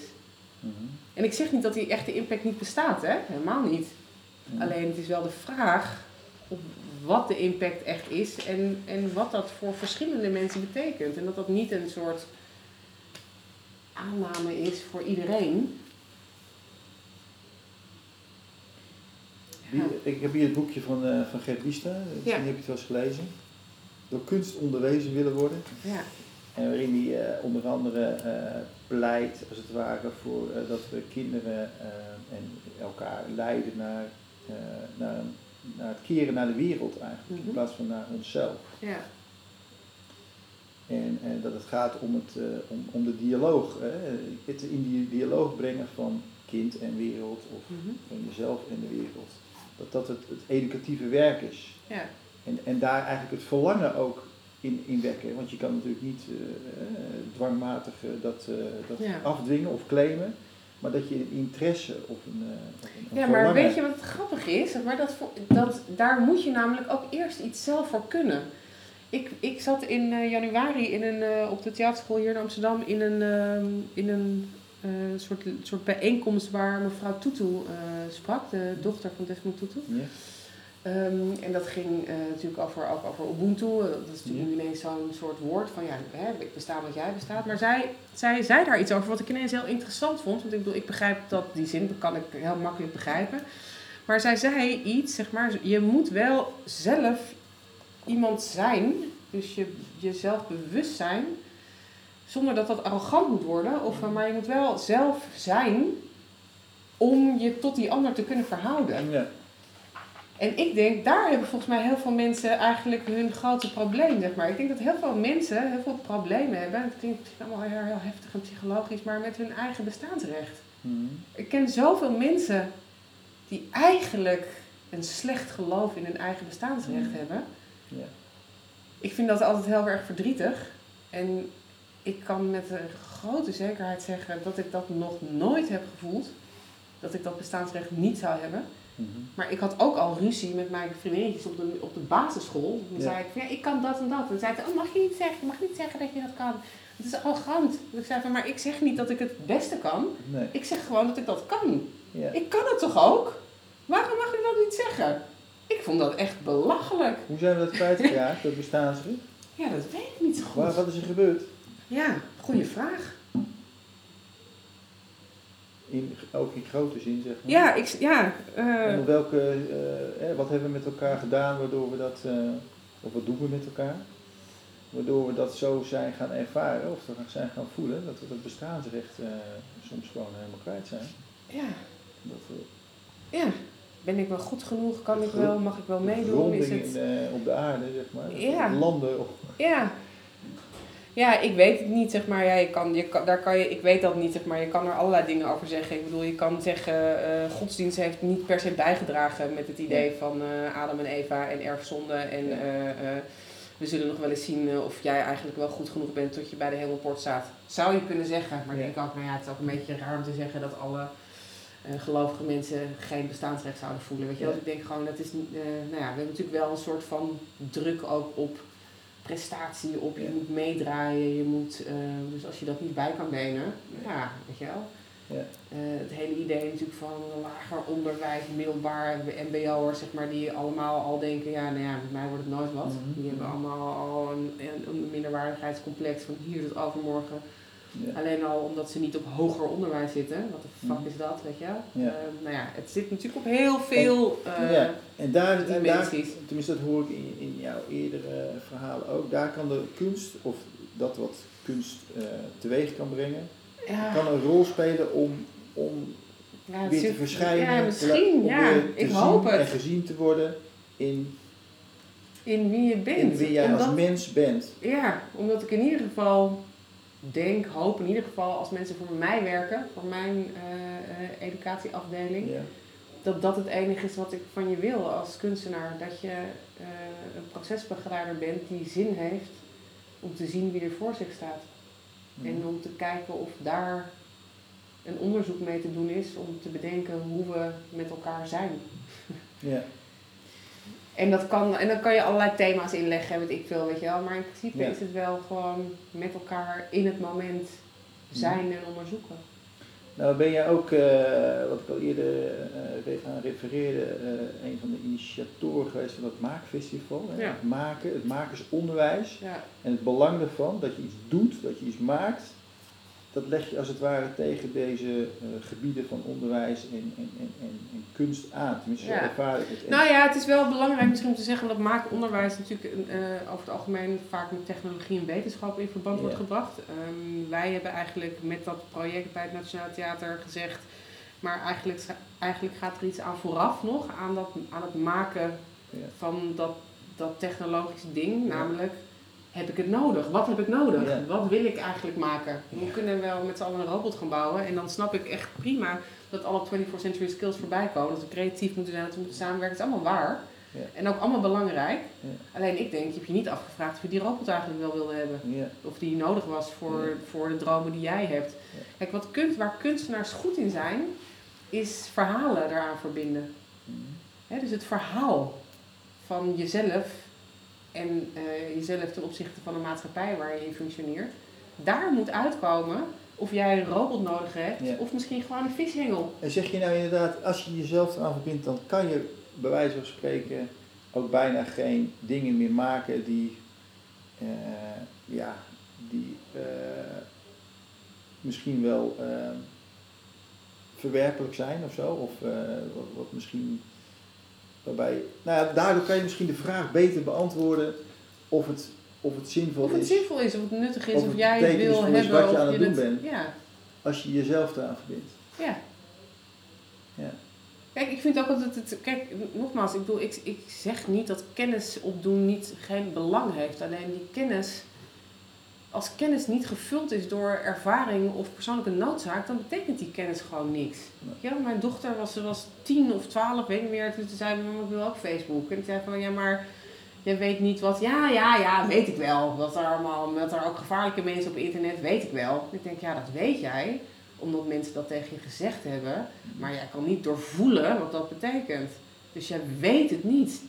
Mhm. En ik zeg niet dat die echte impact niet bestaat, hè? helemaal niet. Alleen het is wel de vraag op wat de impact echt is en, en wat dat voor verschillende mensen betekent. En dat dat niet een soort aanname is voor iedereen. Ik heb hier het boekje van, eh van Gert Wiesta. Misschien heb je het wel eens gelezen. Door kunst onderwezen willen worden. Ja, En waarin hij eh, onder andere eh, pleit, als het ware, voor eh, dat we kinderen eh, en elkaar leiden naar, eh, naar, een- naar het keren naar de wereld eigenlijk, Mhm. in plaats van naar onszelf. ja, En, en dat het gaat om, het, eh, om, om de dialoog, hè, het in die dialoog brengen van kind en wereld, of mhm, van jezelf en de wereld. Dat dat het, het educatieve werk is. ja, En, en daar eigenlijk het verlangen ook in, in wekken. Want je kan natuurlijk niet eh, dwangmatig dat, dat Ja. afdwingen of claimen. Maar dat je een interesse of een, eh, een, Ja, maar weet je wat grappig is? Maar dat, dat, daar moet je namelijk ook eerst iets zelf voor kunnen. Ik, ik zat in eh, januari in een, eh, op de theaterschool hier in Amsterdam in een, ehm, in een soort, soort bijeenkomst waar mevrouw Tutu eh, sprak, de dochter van Desmond Tutu. Ja. Ehm, en dat ging eh, natuurlijk over, ook over Ubuntu. Eh, Dat is natuurlijk nu ineens zo'n soort woord van ja, hè, ik besta wat jij bestaat. Maar zij, zij zei daar iets over wat ik ineens heel interessant vond. Want ik bedoel, ik begrijp dat die zin, dat kan ik heel makkelijk begrijpen. Maar zij zei iets, zeg maar, je moet wel zelf iemand zijn. Dus je, jezelf bewust zijn. Zonder dat dat arrogant moet worden. Of, maar je moet wel zelf zijn om je tot die ander te kunnen verhouden. Ja. En ik denk, daar hebben volgens mij heel veel mensen eigenlijk hun grote probleem, zeg maar. Ik denk dat heel veel mensen heel veel problemen hebben. Het klinkt misschien allemaal heel, heel heftig en psychologisch, maar met hun eigen bestaansrecht. Mhm. Ik ken zoveel mensen die eigenlijk een slecht geloof in hun eigen bestaansrecht Mhm. hebben. Ja. Ik vind dat altijd heel erg verdrietig. En ik kan met een grote zekerheid zeggen dat ik dat nog nooit heb gevoeld. Dat ik dat bestaansrecht niet zou hebben. Mhm. Maar ik had ook al ruzie met mijn vriendinnetjes op de, op de basisschool. Dan Ja. zei ik van, ja, ik kan dat en dat. En dan zei ze, oh, mag je niet zeggen, je mag niet zeggen dat je dat kan. Het is arrogant. Dus ik zei van, maar ik zeg niet dat ik het beste kan. Nee. Ik zeg gewoon dat ik dat kan. Ja. Ik kan het toch ook? Waarom mag je dat niet zeggen? Ik vond dat echt belachelijk. Hoe zijn we dat kwijtgeraakt, [LAUGHS] dat bestaansrecht? Ja, dat weet ik niet zo goed. Waar, wat is er gebeurd? Ja, goede vraag. In, ook in grote zin, zeg maar. Ja, ik, ja, eh, En welke, eh, eh, wat hebben we met elkaar gedaan waardoor we dat, eh, of wat doen we met elkaar? Waardoor we dat zo zijn gaan ervaren of dat zijn gaan voelen, dat we dat bestaansrecht soms gewoon helemaal kwijt zijn. ja, Dat we ja. Ben ik wel goed genoeg? Kan ik wel? Mag ik wel meedoen? Is het... in, op de aarde, zeg maar. Ja. Landen op. Ja. Ja, ik weet het niet, zeg maar. Ja, je kan, je kan, daar kan je, ik weet dat niet, zeg maar. Je kan er allerlei dingen over zeggen. Ik bedoel, je kan zeggen, eh, godsdienst heeft niet per se bijgedragen met het idee van eh, Adam en Eva en erfzonde. En eh, we zullen nog wel eens zien of jij eigenlijk wel goed genoeg bent tot je bij de hemelpoort staat. Zou je kunnen zeggen. Maar ik denk ook, nou ja, het is ook een beetje raar om te zeggen dat alle gelovige mensen geen bestaansrecht zouden voelen. Weet je? Ja. Dus ik denk gewoon, dat is, nou ja, we hebben natuurlijk wel een soort van druk ook op prestatie op, je moet meedraaien, je moet, eh, dus als je dat niet bij kan benen, ja, weet je wel. Ja. Eh, het hele idee natuurlijk van lager onderwijs, middelbaar, mbo'ers, zeg maar, die allemaal al denken, ja, nou ja, met mij wordt het nooit wat. Mhm. Die hebben allemaal al een, een, een minderwaardigheidscomplex van hier tot overmorgen. Ja. Alleen al omdat ze niet op hoger onderwijs zitten. Wat de fuck Mhm. is dat, weet je? Ja. Eh, nou ja, het zit natuurlijk op heel veel eh, Ja. En daar, en daar, tenminste dat hoor ik in, in jouw eerdere verhalen ook, daar kan de kunst, of dat wat kunst eh, teweeg kan brengen, ja, kan een rol spelen om, om weer te zit- verschijnen, Ja, te misschien, ja. te Ik zien hoop en het. gezien te worden in, In wie je bent. in wie jij als mens bent. Ja, omdat ik in ieder geval denk, hoop in ieder geval als mensen voor mij werken, voor mijn eh, eh, educatieafdeling, dat dat het enige is wat ik van je wil als kunstenaar. Dat je eh, een procesbegeleider bent die zin heeft om te zien wie er voor zich staat. En om te kijken of daar een onderzoek mee te doen is om te bedenken hoe we met elkaar zijn. Ja. En, dat kan, en dan kan je allerlei thema's inleggen, weet ik veel, weet je wel. Maar in principe Ja. is het wel gewoon met elkaar in het moment zijn en onderzoeken. Nou ben jij ook, eh, wat ik al eerder eh, aan refereerde, eh, een van de initiatoren geweest van het Maakfestival. Hè? Ja. Het maken, het makersonderwijs. Ja, En het belang daarvan, dat je iets doet, dat je iets maakt, dat leg je als het ware tegen deze eh, gebieden van onderwijs en, en, en, en, en kunst aan. Tenminste, zo Ja. ervaar ik het. Nou ja, het is wel belangrijk misschien om te zeggen dat maakonderwijs natuurlijk eh, over het algemeen vaak met technologie en wetenschap in verband wordt gebracht. Ehm, wij hebben eigenlijk met dat project bij het Nationaal Theater gezegd, maar eigenlijk, eigenlijk gaat er iets aan vooraf nog, aan, dat, aan het maken Ja. van dat, dat technologische ding, namelijk heb ik het nodig? Wat heb ik nodig? Ja. Wat wil ik eigenlijk maken? We kunnen wel met z'n allen een robot gaan bouwen en dan snap ik echt prima dat alle 24th century skills voorbij komen. Dat we creatief moeten zijn, dat we moeten samenwerken. Het is allemaal waar. Ja. En ook allemaal belangrijk. Ja. Alleen ik denk, je hebt je niet afgevraagd of je die robot eigenlijk wel wilde hebben. Ja. Of die nodig was voor, voor de dromen die jij hebt. Kijk, wat kunst, waar kunstenaars goed in zijn, is verhalen eraan verbinden. Mhm. Hè, dus het verhaal van jezelf en eh, jezelf ten opzichte van de maatschappij waar je in functioneert. Daar moet uitkomen of jij een robot nodig hebt Ja. of misschien gewoon een vishengel. En zeg je nou inderdaad, als je jezelf eraan verbindt, dan kan je bij wijze van spreken ook bijna geen dingen meer maken die, eh, ja, die eh, misschien wel verwerpelijk zijn of zo. Of wat, wat misschien waarbij, nou ja, daardoor kan je misschien de vraag beter beantwoorden of het, of het zinvol Of het is zinvol is, of het nuttig is, Of of, jij het wil is hebben. wat je of aan het doen het, bent. Ja, als je jezelf eraan verbindt. ja. Ja. Kijk, ik vind ook altijd het. Kijk, nogmaals, ik bedoel, ik, ik zeg niet dat kennis opdoen niet geen belang heeft. Alleen die kennis, als kennis niet gevuld is door ervaring of persoonlijke noodzaak, dan betekent die kennis gewoon niks. Ja, mijn dochter was, ze was tien of twaalf, weet niet meer. Toen zei ze, mama, ik wil ook Facebook. En ik zei van, ja, maar jij weet niet wat. Ja, ja, ja, weet ik wel. Dat er allemaal, dat er ook gevaarlijke mensen op internet, weet ik wel. Ik denk, ja, dat weet jij omdat mensen dat tegen je gezegd hebben. Maar jij kan niet doorvoelen wat dat betekent. Dus jij weet het niet.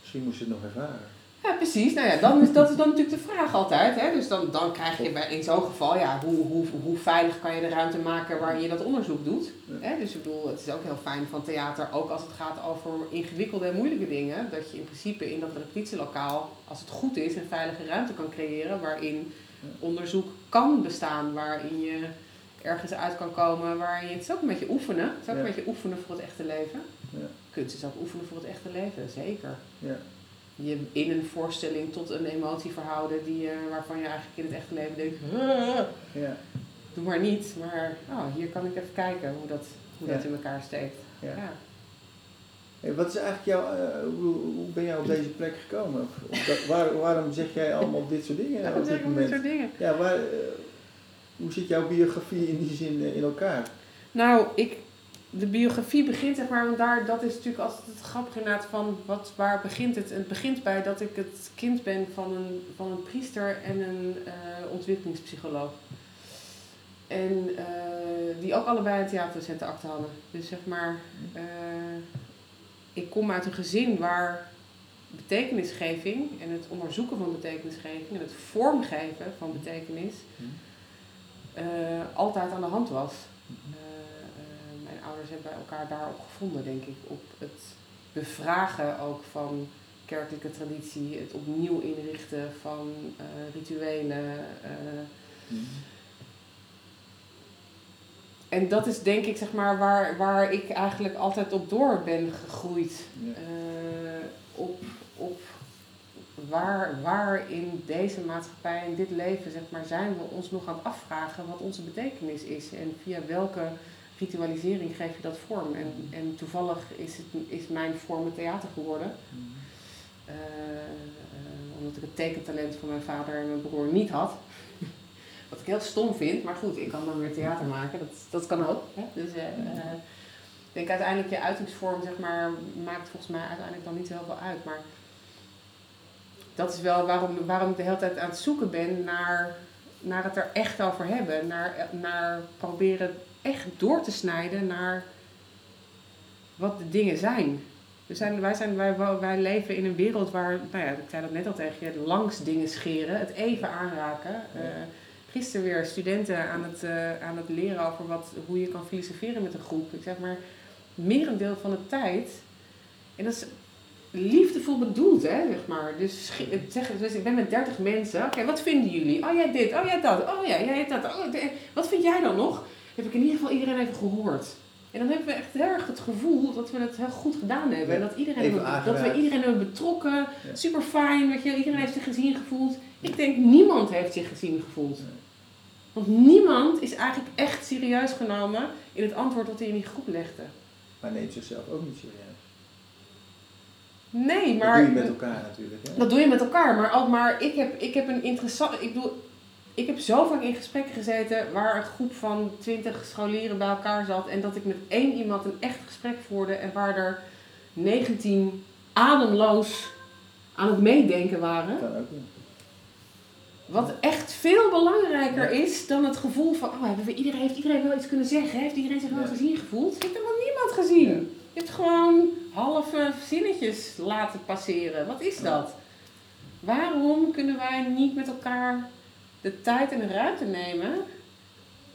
Misschien moest je het nog ervaren. Ja, precies. Nou ja, dan is, dat is dan natuurlijk de vraag altijd. Hè? Dus dan, dan krijg je bij, in zo'n geval, ja, hoe, hoe, hoe veilig kan je de ruimte maken waarin je dat onderzoek doet. Ja. Hè? Dus ik bedoel, het is ook heel fijn van theater, ook als het gaat over ingewikkelde en moeilijke dingen, dat je in principe in dat repetitielokaal, als het goed is, een veilige ruimte kan creëren waarin onderzoek kan bestaan, waarin je ergens uit kan komen, waarin je, het is ook een beetje oefenen. Het is ook Ja. een beetje oefenen voor het echte leven. Ja. Kunst is ook oefenen voor het echte leven, zeker Ja. Je in een voorstelling tot een emotie verhouden die, eh, waarvan je eigenlijk in het echte leven denkt, "Huh, Ja. doe maar niet, maar oh, hier kan ik even kijken hoe dat, hoe Ja. dat in elkaar steekt. Ja. Ja. Hey, wat is eigenlijk jouw, eh, hoe, hoe ben jij op deze plek gekomen? Of, of dat, waar, waarom zeg jij allemaal dit soort dingen [LAUGHS] op dat dit soort dingen. Ja, waar, eh, hoe zit jouw biografie in die zin in elkaar? Nou, ik, de biografie begint zeg maar, want daar, dat is natuurlijk altijd het grappige inderdaad van, wat, waar begint het? Het begint bij dat ik het kind ben van een, van een priester en een eh, ontwikkelingspsycholoog. En eh, die ook allebei een theaterdocentenakte hadden. Dus zeg maar, eh, ik kom uit een gezin waar betekenisgeving en het onderzoeken van betekenisgeving en het vormgeven van betekenis Hm. eh, altijd aan de hand was. Ouders hebben elkaar daarop gevonden, denk ik. Op het bevragen ook van kerkelijke traditie, het opnieuw inrichten van eh, rituelen. eh. Hm. en dat is denk ik zeg maar waar, waar ik eigenlijk altijd op door ben gegroeid. Ja. Eh, op, op waar, waar in deze maatschappij, in dit leven, zeg maar, zijn we ons nog aan het afvragen wat onze betekenis is. En via welke ritualisering geef je dat vorm. En, en toevallig is, het, is mijn vorm het theater geworden. Hm. Eh, eh, omdat ik het tekentalent van mijn vader en mijn broer niet had. [LAUGHS] Wat ik heel stom vind, maar goed, ik kan dan weer theater maken, dat, dat kan ook. Hè? Dus eh, eh, ik denk uiteindelijk je uitingsvorm, zeg maar, maakt volgens mij uiteindelijk dan niet heel veel uit. Maar dat is wel waarom, waarom ik de hele tijd aan het zoeken ben naar, naar het er echt over hebben. Naar, naar proberen echt door te snijden naar wat de dingen zijn. We zijn, wij, zijn, wij, wij leven in een wereld waar, nou ja, ik zei dat net al tegen je, langs dingen scheren, het even aanraken. Eh, gisteren weer studenten aan het, eh, aan het leren over wat, hoe je kan filosoferen met een groep. Ik zeg maar, merendeel van de tijd, en dat is liefdevol bedoeld, hè, zeg maar. Dus, zeggen, dus ik ben met 30 mensen, oké, wat vinden jullie? Oh, jij dit, oh, jij dat, oh ja, jij dat. Oh, de- wat vind jij dan nog? Heb ik in ieder geval iedereen even gehoord. En dan hebben we echt heel erg het gevoel dat we het heel goed gedaan hebben. En dat, iedereen hebben, dat we iedereen hebben betrokken. Super fijn, weet je. Iedereen heeft zich gezien gevoeld. Ik denk niemand heeft zich gezien gevoeld. Want niemand is eigenlijk echt serieus genomen in het antwoord dat hij in die groep legde. Maar neemt zichzelf ook niet serieus. Nee, Dat maar... doe je met elkaar natuurlijk. Hè? Dat doe je met elkaar, maar ook maar ik heb, ik heb een interessant. Ik bedoel, ik heb zo vaak in gesprekken gezeten waar een groep van twintig scholieren bij elkaar zat en dat ik met één iemand een echt gesprek voerde en waar er 19 ademloos aan het meedenken waren. Wat echt veel belangrijker is dan het gevoel van, oh, hebben we, iedereen, heeft iedereen wel iets kunnen zeggen? Heeft iedereen zich wel Ja. gezien gevoeld? Ik heb helemaal niemand gezien. Ja. Je hebt gewoon halve zinnetjes laten passeren. Wat is dat? Waarom kunnen wij niet met elkaar de tijd en de ruimte nemen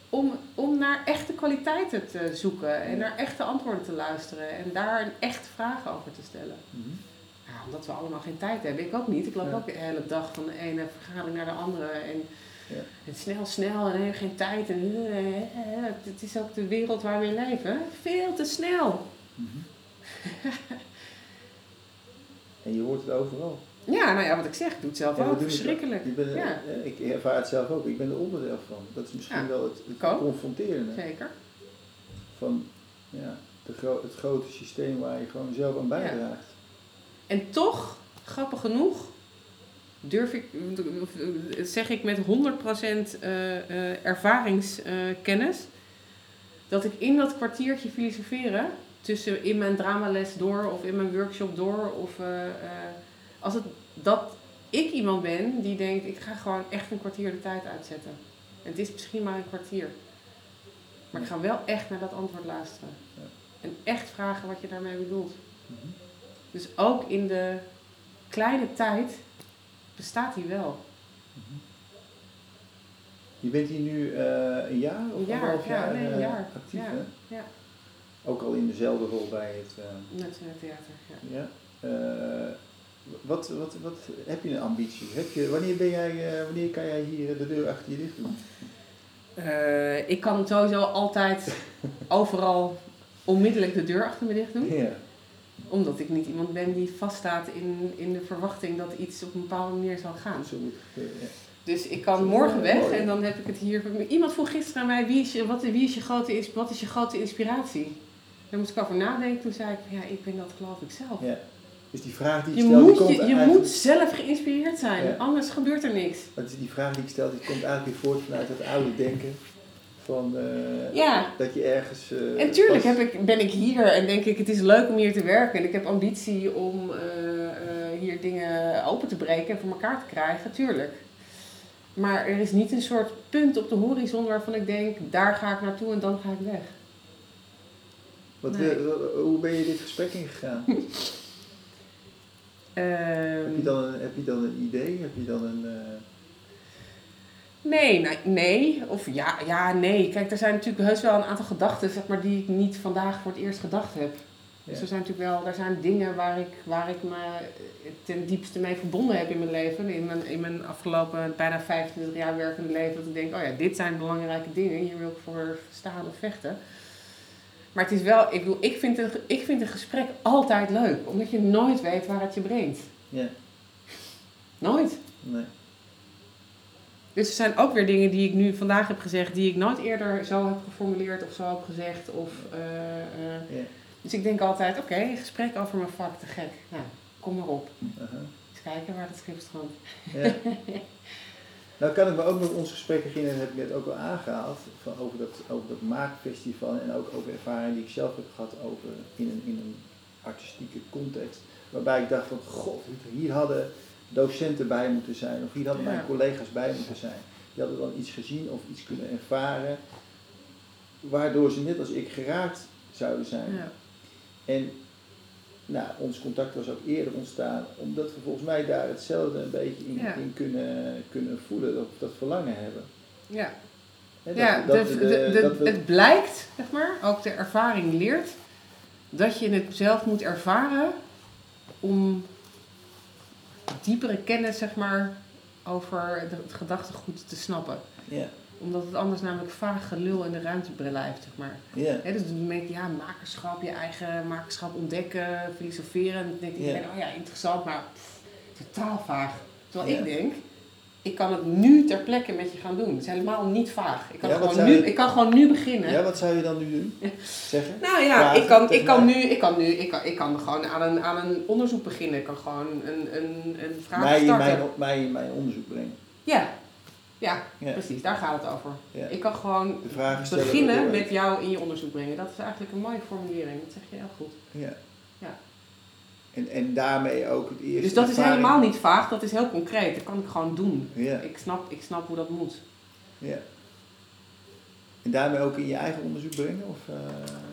om, om naar echte kwaliteiten te zoeken en naar echte antwoorden te luisteren en daar een echte vraag over te stellen? Mhm. Ja, omdat we allemaal geen tijd hebben. Ik ook niet. Ik loop Ja. ook de hele dag van de ene vergadering naar de andere. En, Ja. en snel, snel en heb geen tijd. En, eh, eh, eh, het is ook de wereld waar we in leven. Veel te snel. Mhm. [LAUGHS] en je hoort het overal. Ja, nou ja, wat ik zeg, ik doe het zelf Ja, ook. Verschrikkelijk. Ik, ben, Ja. ik ervaar het zelf ook. Ik ben er onderdeel van. Dat is misschien Ja, wel het, confronterende Zeker. van ja, de gro- het grote systeem waar je gewoon zelf aan bijdraagt. En toch, grappig genoeg, durf ik, zeg ik met 100% eh, eh, ervaringskennis, dat ik in dat kwartiertje filosoferen, tussen in mijn dramales door of in mijn workshop door, of eh, als het, dat ik iemand ben die denkt, ik ga gewoon echt een kwartier de tijd uitzetten. En het is misschien maar een kwartier. Maar ik ga wel echt naar dat antwoord luisteren. Ja. En echt vragen wat je daarmee bedoelt. Mhm. Dus ook in de kleine tijd bestaat hij wel. Je bent hier nu eh, een jaar of Een jaar, ja, nee, een eh, jaar. actief, Ja, hè? ja. Ook al in dezelfde rol bij het... Nationaal Theater. Ja. ja. Eh, wat, wat, wat heb je een ambitie? Heb je, wanneer, ben jij, eh, wanneer kan jij hier de deur achter je dicht doen? Eh, ik kan sowieso altijd [LAUGHS] overal onmiddellijk de deur achter me dicht doen. Ja. Omdat ik niet iemand ben die vaststaat in, in de verwachting dat iets op een bepaalde manier zal gaan. Zo moet het gebeuren, ja. Dus ik kan morgen weg Mooi. en dan heb ik het hier. Iemand vroeg gisteren aan mij: wie is je, wat, wie is je grote, wat is je grote inspiratie? Daar moest ik over nadenken. Toen zei ik: ja, ik ben dat geloof ik zelf. Ja. Dus die vraag die ik Je, stel, die moet, komt je, je moet zelf geïnspireerd zijn, Ja. anders gebeurt er niks. Want die vraag die ik stel, die komt eigenlijk weer voort vanuit het oude denken. Van, eh, Ja. Dat je ergens... eh, En tuurlijk heb ik, ben ik hier en denk ik, het is leuk om hier te werken. En ik heb ambitie om eh, hier dingen open te breken en voor elkaar te krijgen, tuurlijk. Maar er is niet een soort punt op de horizon waarvan ik denk, daar ga ik naartoe en dan ga ik weg. Wat Nee. hoe ben je dit gesprek ingegaan? [LAUGHS] Heb je, dan een, heb je dan een idee? Heb je dan een... eh, Nee, nee, nee. Of ja, ja, nee. Kijk, er zijn natuurlijk heus wel een aantal gedachten, zeg maar, die ik niet vandaag voor het eerst gedacht heb. Dus er zijn natuurlijk wel, er zijn dingen waar ik, waar ik me ten diepste mee verbonden heb in mijn leven. In mijn, in mijn afgelopen bijna 25 jaar werkende leven. Dat ik denk, oh ja, dit zijn belangrijke dingen. Hier wil ik voor staan of vechten. Maar het is wel, ik bedoel, ik vind, een, ik vind een gesprek altijd leuk. Omdat je nooit weet waar het je brengt. ja, Nooit. nee. Dus er zijn ook weer dingen die ik nu vandaag heb gezegd, die ik nooit eerder zo heb geformuleerd of zo heb gezegd. Of, eh, eh. Ja. Dus ik denk altijd, oké, gesprek over mijn vak, te gek. Nou, kom maar op. Eens kijken waar het schip strandt. Ja. [LAUGHS] nou kan ik me ook met ons gesprek herinneren, dat heb ik net ook al aangehaald, van over, dat, over dat maakfestival en ook over ervaringen die ik zelf heb gehad over in een, in een artistieke context. Waarbij ik dacht van, god, hier hadden docenten bij moeten zijn, of hier hadden Ja. mijn collega's bij moeten zijn. Die hadden dan iets gezien of iets kunnen ervaren, waardoor ze net als ik geraakt zouden zijn. Ja. En nou, ons contact was ook eerder ontstaan, omdat we volgens mij daar hetzelfde een beetje in, Ja. in kunnen, kunnen voelen, dat we dat verlangen hebben. Ja, dat ja dat de, het blijkt, zeg maar, ook de ervaring leert, dat je het zelf moet ervaren om diepere kennis, zeg maar, over het gedachtegoed te snappen. ja, Omdat het anders namelijk vaag gelul in de ruimte blijft, zeg maar. Hè, dus dan denk je, ja, makerschap, je eigen makerschap ontdekken, filosoferen. En dan denkt iedereen, Ja. oh ja, interessant, maar pff, totaal vaag. Terwijl ik denk, ik kan het nu ter plekke met je gaan doen. Het is helemaal niet vaag. Ik kan, Ja, gewoon, nu, je- ik kan gewoon nu beginnen. ja, wat zou je dan nu doen? Zeggen? Nou ja, Vragen ik kan, ik kan nu, ik kan nu, ik kan, ik kan gewoon aan een, aan een onderzoek beginnen. Ik kan gewoon een, een, een vraag Mij starten. mijn, mij mijn onderzoek brengen. Ja. Ja, Ja. precies, daar gaat het over. Ja. Ik kan gewoon beginnen met jou in je onderzoek brengen. Dat is eigenlijk een mooie formulering, dat zeg je heel goed. Ja. Ja. En, en daarmee ook het eerste Dus dat is helemaal niet vaag, dat is heel concreet. Dat kan ik gewoon doen. Ja, Ik snap, ik snap hoe dat moet. ja. En daarmee ook in je eigen onderzoek brengen? Of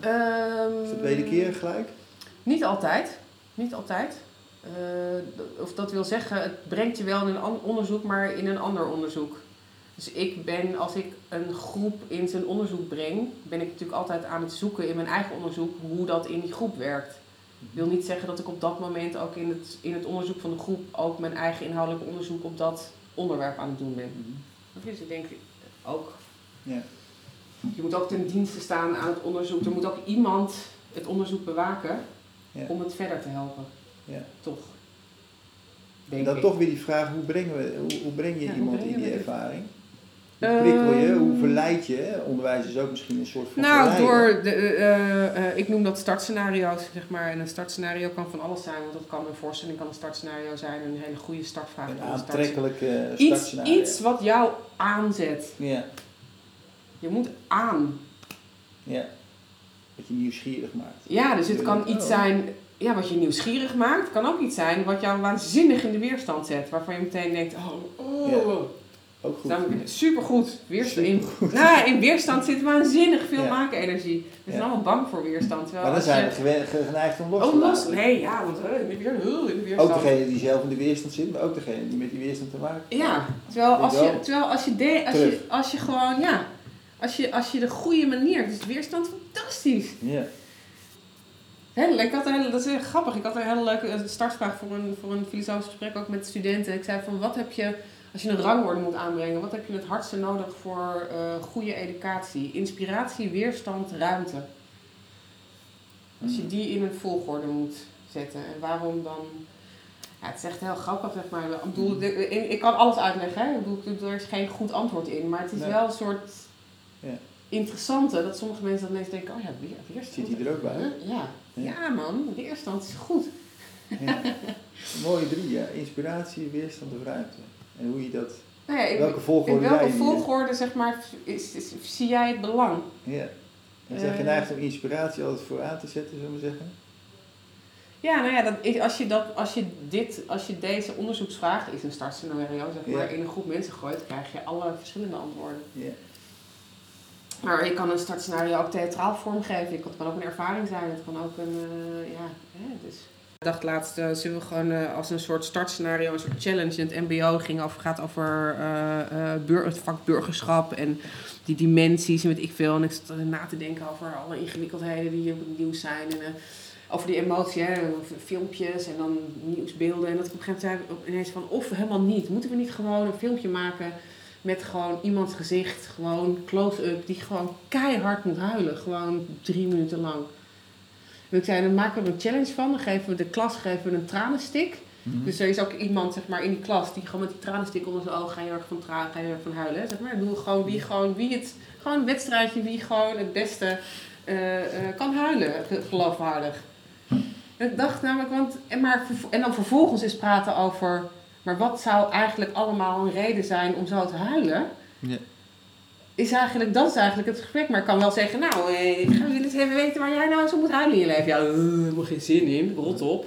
eh, is dat wederkerig gelijk? Niet altijd. Niet altijd. Eh, of dat wil zeggen, het brengt je wel in een onderzoek, maar in een ander onderzoek. Dus ik ben, als ik een groep in zijn onderzoek breng, ben ik natuurlijk altijd aan het zoeken in mijn eigen onderzoek hoe dat in die groep werkt. Ik wil niet zeggen dat ik op dat moment ook in het, in het onderzoek van de groep ook mijn eigen inhoudelijke onderzoek op dat onderwerp aan het doen ben. Dus ik denk ook, Ja. je moet ook ten dienste staan aan het onderzoek. Er moet ook iemand het onderzoek bewaken Ja. om het verder te helpen. Ja. Toch. En Denk dan ik. toch weer die vraag, hoe, brengen we, hoe, hoe breng je Ja, iemand breng in die dit? Hoe prikkel je, Ehm, hoe verleid je? Onderwijs is ook misschien een soort van Nou, verleiden. door de, eh, eh, eh, ik noem dat startscenario's, zeg maar. En een startscenario kan van alles zijn, want dat kan een voorstelling, kan een startscenario zijn, een hele goede startvraag. Een start- aantrekkelijke Iets, startscenario. iets wat jou aanzet. Ja, Je moet aan. ja. Dat je nieuwsgierig maakt. Ja, dus het kan iets oh. zijn ja, wat je nieuwsgierig maakt. Kan ook iets zijn wat jou waanzinnig in de weerstand zet. Waarvan je meteen denkt, oh, oh. Ja. Ook goed. Namelijk supergoed. Weerstand, in, Supergoed. nou, in weerstand zit waanzinnig veel Ja. maakenergie. We zijn Ja. allemaal bang voor weerstand. Maar dan zijn we geneigd om los te Oh, los? laten. Nee, ja, want uh, in weer- uh, in de weerstand. Ook degene die zelf in de weerstand zit, maar ook degene die met die weerstand te maken heeft. Ja, terwijl als je terwijl als je, de, als je, als je gewoon, ja, als je, als je de goede manier, dus weerstand, fantastisch. Ja. Hè, ik had een hele, dat is heel grappig. Ik had een hele leuke eh, startvraag voor een, voor een filosofisch gesprek ook met studenten. Ik zei van, wat heb je, als je een rangorde moet aanbrengen, wat heb je het hardste nodig voor eh, goede educatie? Inspiratie, weerstand, ruimte. Als je die in een volgorde moet zetten. En waarom dan... Ja, het is echt heel grappig, zeg maar. Ik, bedoel, de- ik, kan alles uitleggen, hè. Ik bedoel, er is geen goed antwoord in. Maar het is Nee. wel een soort Ja. interessante, dat sommige mensen dan ineens denken, oh ja, weer, weerstand. Zit hij er ook bij? Ja. Ja. ja man, weerstand is goed. Ja. [LAUGHS] Mooie drie, ja. Inspiratie, weerstand of ruimte. En hoe je dat... Nou ja, ik- welke volgorde in welke volgorde, zeg maar, is, is- zie jij het belang? Ja. En zijn Eh. geneigd om inspiratie altijd voor aan te zetten, zullen we zeggen? Ja, nou ja, dat, als, je dat, als, je dit, als je deze onderzoeksvraag, is een startscenario, zeg maar, Ja. in een groep mensen gooit, krijg je alle verschillende antwoorden. Ja. Maar je kan een startscenario ook theatraal vormgeven. Het kan ook een ervaring zijn. Het kan ook een, eh, ja, hè, dus Ik dacht laatst, uh, zullen we gewoon uh, als een soort startscenario, een soort challenge in het mbo ging over, gaat over bur het vak burgerschap en die dimensies en weet ik veel. En ik zat na te denken over alle ingewikkeldheden die op het nieuws zijn en over die emotie, hè, filmpjes en dan nieuwsbeelden. En dat op een gegeven moment zei ineens van, of helemaal niet. Moeten we niet gewoon een filmpje maken met gewoon iemands gezicht, gewoon close-up, die gewoon keihard moet huilen. Gewoon drie minuten lang. En ik zei, dan maken we er een challenge van. Dan geven we de klas geven we een tranenstick. Mhm. Dus er is ook iemand zeg maar, in die klas die gewoon met die tranenstick onder zijn ogen ga je erg van, tra ga je erg van huilen. Zeg maar. Doe gewoon wie, gewoon wie het, gewoon een wedstrijdje wie gewoon het beste uh, uh, kan huilen, geloofwaardig. En ik dacht namelijk, want, en, maar, en dan vervolgens is praten over, maar wat zou eigenlijk allemaal een reden zijn om zo te huilen? Ja. Is eigenlijk, dat is eigenlijk het gesprek. Maar ik kan wel zeggen, nou, eh, ik ga jullie eens even weten waar jij nou zo moet huilen in je leven. Ja, uh, helemaal geen zin in, rot op.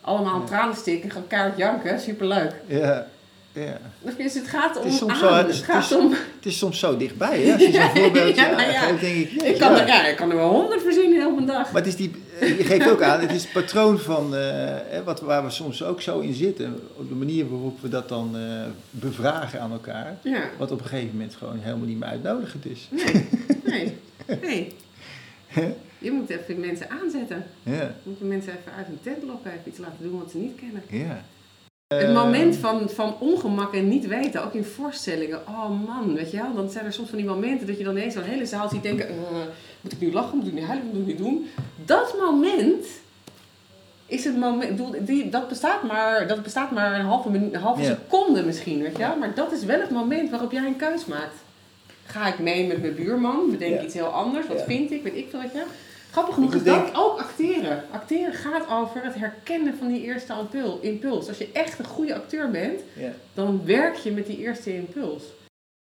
Allemaal tranen stikken, gaan kaart janken, superleuk. Ja. Ja. Dus het gaat om het is soms, zo, het, het, gaat is, om... het is soms zo dichtbij, hè? Als je zo'n [LAUGHS] voorbeeld ja, ja, denk ik... ik, kan er, ja, ik kan er wel honderd verzinnen op een dag. Maar het is die, je geeft ook aan, het is het patroon van uh, wat, waar we soms ook zo in zitten. Op de manier waarop we dat dan uh, bevragen aan elkaar. Ja. Wat op een gegeven moment gewoon helemaal niet meer uitnodigend is. Nee, nee. nee. Je moet even mensen aanzetten. Ja. Je moet mensen even uit hun tent lokken, even iets laten doen wat ze niet kennen. Ja. Het moment van, van ongemak en niet weten, ook in voorstellingen. Oh man, weet je wel, dan zijn er soms van die momenten dat je dan ineens zo'n hele zaal ziet denken: uh, moet ik nu lachen, moet ik nu huilen, moet ik nu doen? Dat moment is het moment, die, dat, bestaat maar, dat bestaat maar een halve, een halve seconde misschien, weet je wel. Maar dat is wel het moment waarop jij een keus maakt. Ga ik mee met mijn buurman, bedenk iets heel anders, wat vind ik, weet ik veel, wat je Grappig genoeg is dat ook acteren. Acteren gaat over het herkennen van die eerste impuls. Als je echt een goede acteur bent, dan werk je met die eerste impuls.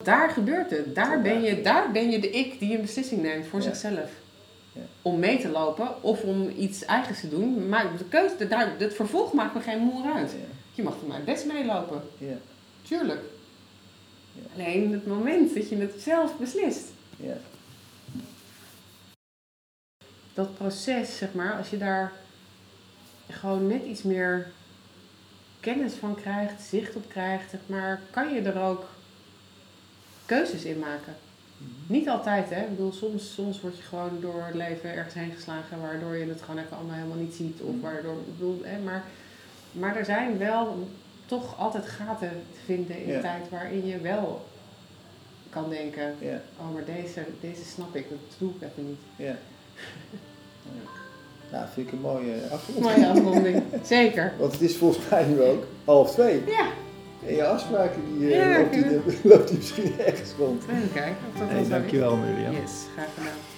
Daar gebeurt het. Daar ben je, daar ben je de ik die een beslissing neemt voor zichzelf. Om mee te lopen of om iets eigens te doen. Maar de keuze, daar, het vervolg maakt me geen moer uit. Je mag voor mij best meelopen. Tuurlijk. Alleen het moment dat je het zelf beslist dat proces, zeg maar, als je daar gewoon net iets meer kennis van krijgt, zicht op krijgt, zeg maar, kan je er ook keuzes in maken. Mhm. Niet altijd, hè. Ik bedoel, soms, soms word je gewoon door het leven ergens heen geslagen waardoor je het gewoon even allemaal helemaal niet ziet. Of mhm. waardoor, ik bedoel, hè, maar, maar er zijn wel toch altijd gaten te vinden in de tijd waarin je wel kan denken, ja. oh maar deze, deze snap ik, dat doe ik even niet. Ja. Nou, vind ik een mooie afronding. Mooie afronding, [LAUGHS] zeker. Want het is volgens mij nu ook half twee. Ja. En je afspraken, die, uh, ja, loopt, die, [LAUGHS] loopt die misschien ergens rond. Even kijken of dat hey, Dankjewel, Mirjam. Yes, graag gedaan.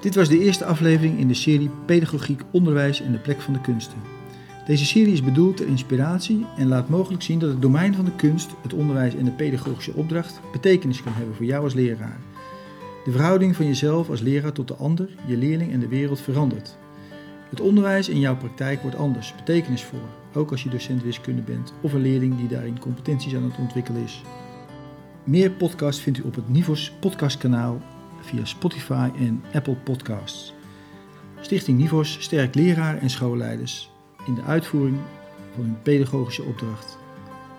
Dit was de eerste aflevering in de serie Pedagogiek, Onderwijs en de Plek van de Kunsten. Deze serie is bedoeld ter inspiratie en laat mogelijk zien dat het domein van de kunst, het onderwijs en de pedagogische opdracht betekenis kan hebben voor jou als leraar. De verhouding van jezelf als leraar tot de ander, je leerling en de wereld verandert. Het onderwijs in jouw praktijk wordt anders, betekenisvoller, ook als je docent wiskunde bent of een leerling die daarin competenties aan het ontwikkelen is. Meer podcasts vindt u op het Nivos podcastkanaal via Spotify en Apple Podcasts. Stichting Nivos sterkt leraren en schoolleiders in de uitvoering van hun pedagogische opdracht.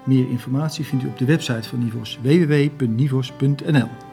Meer informatie vindt u op de website van Nivos www.nivos.nl.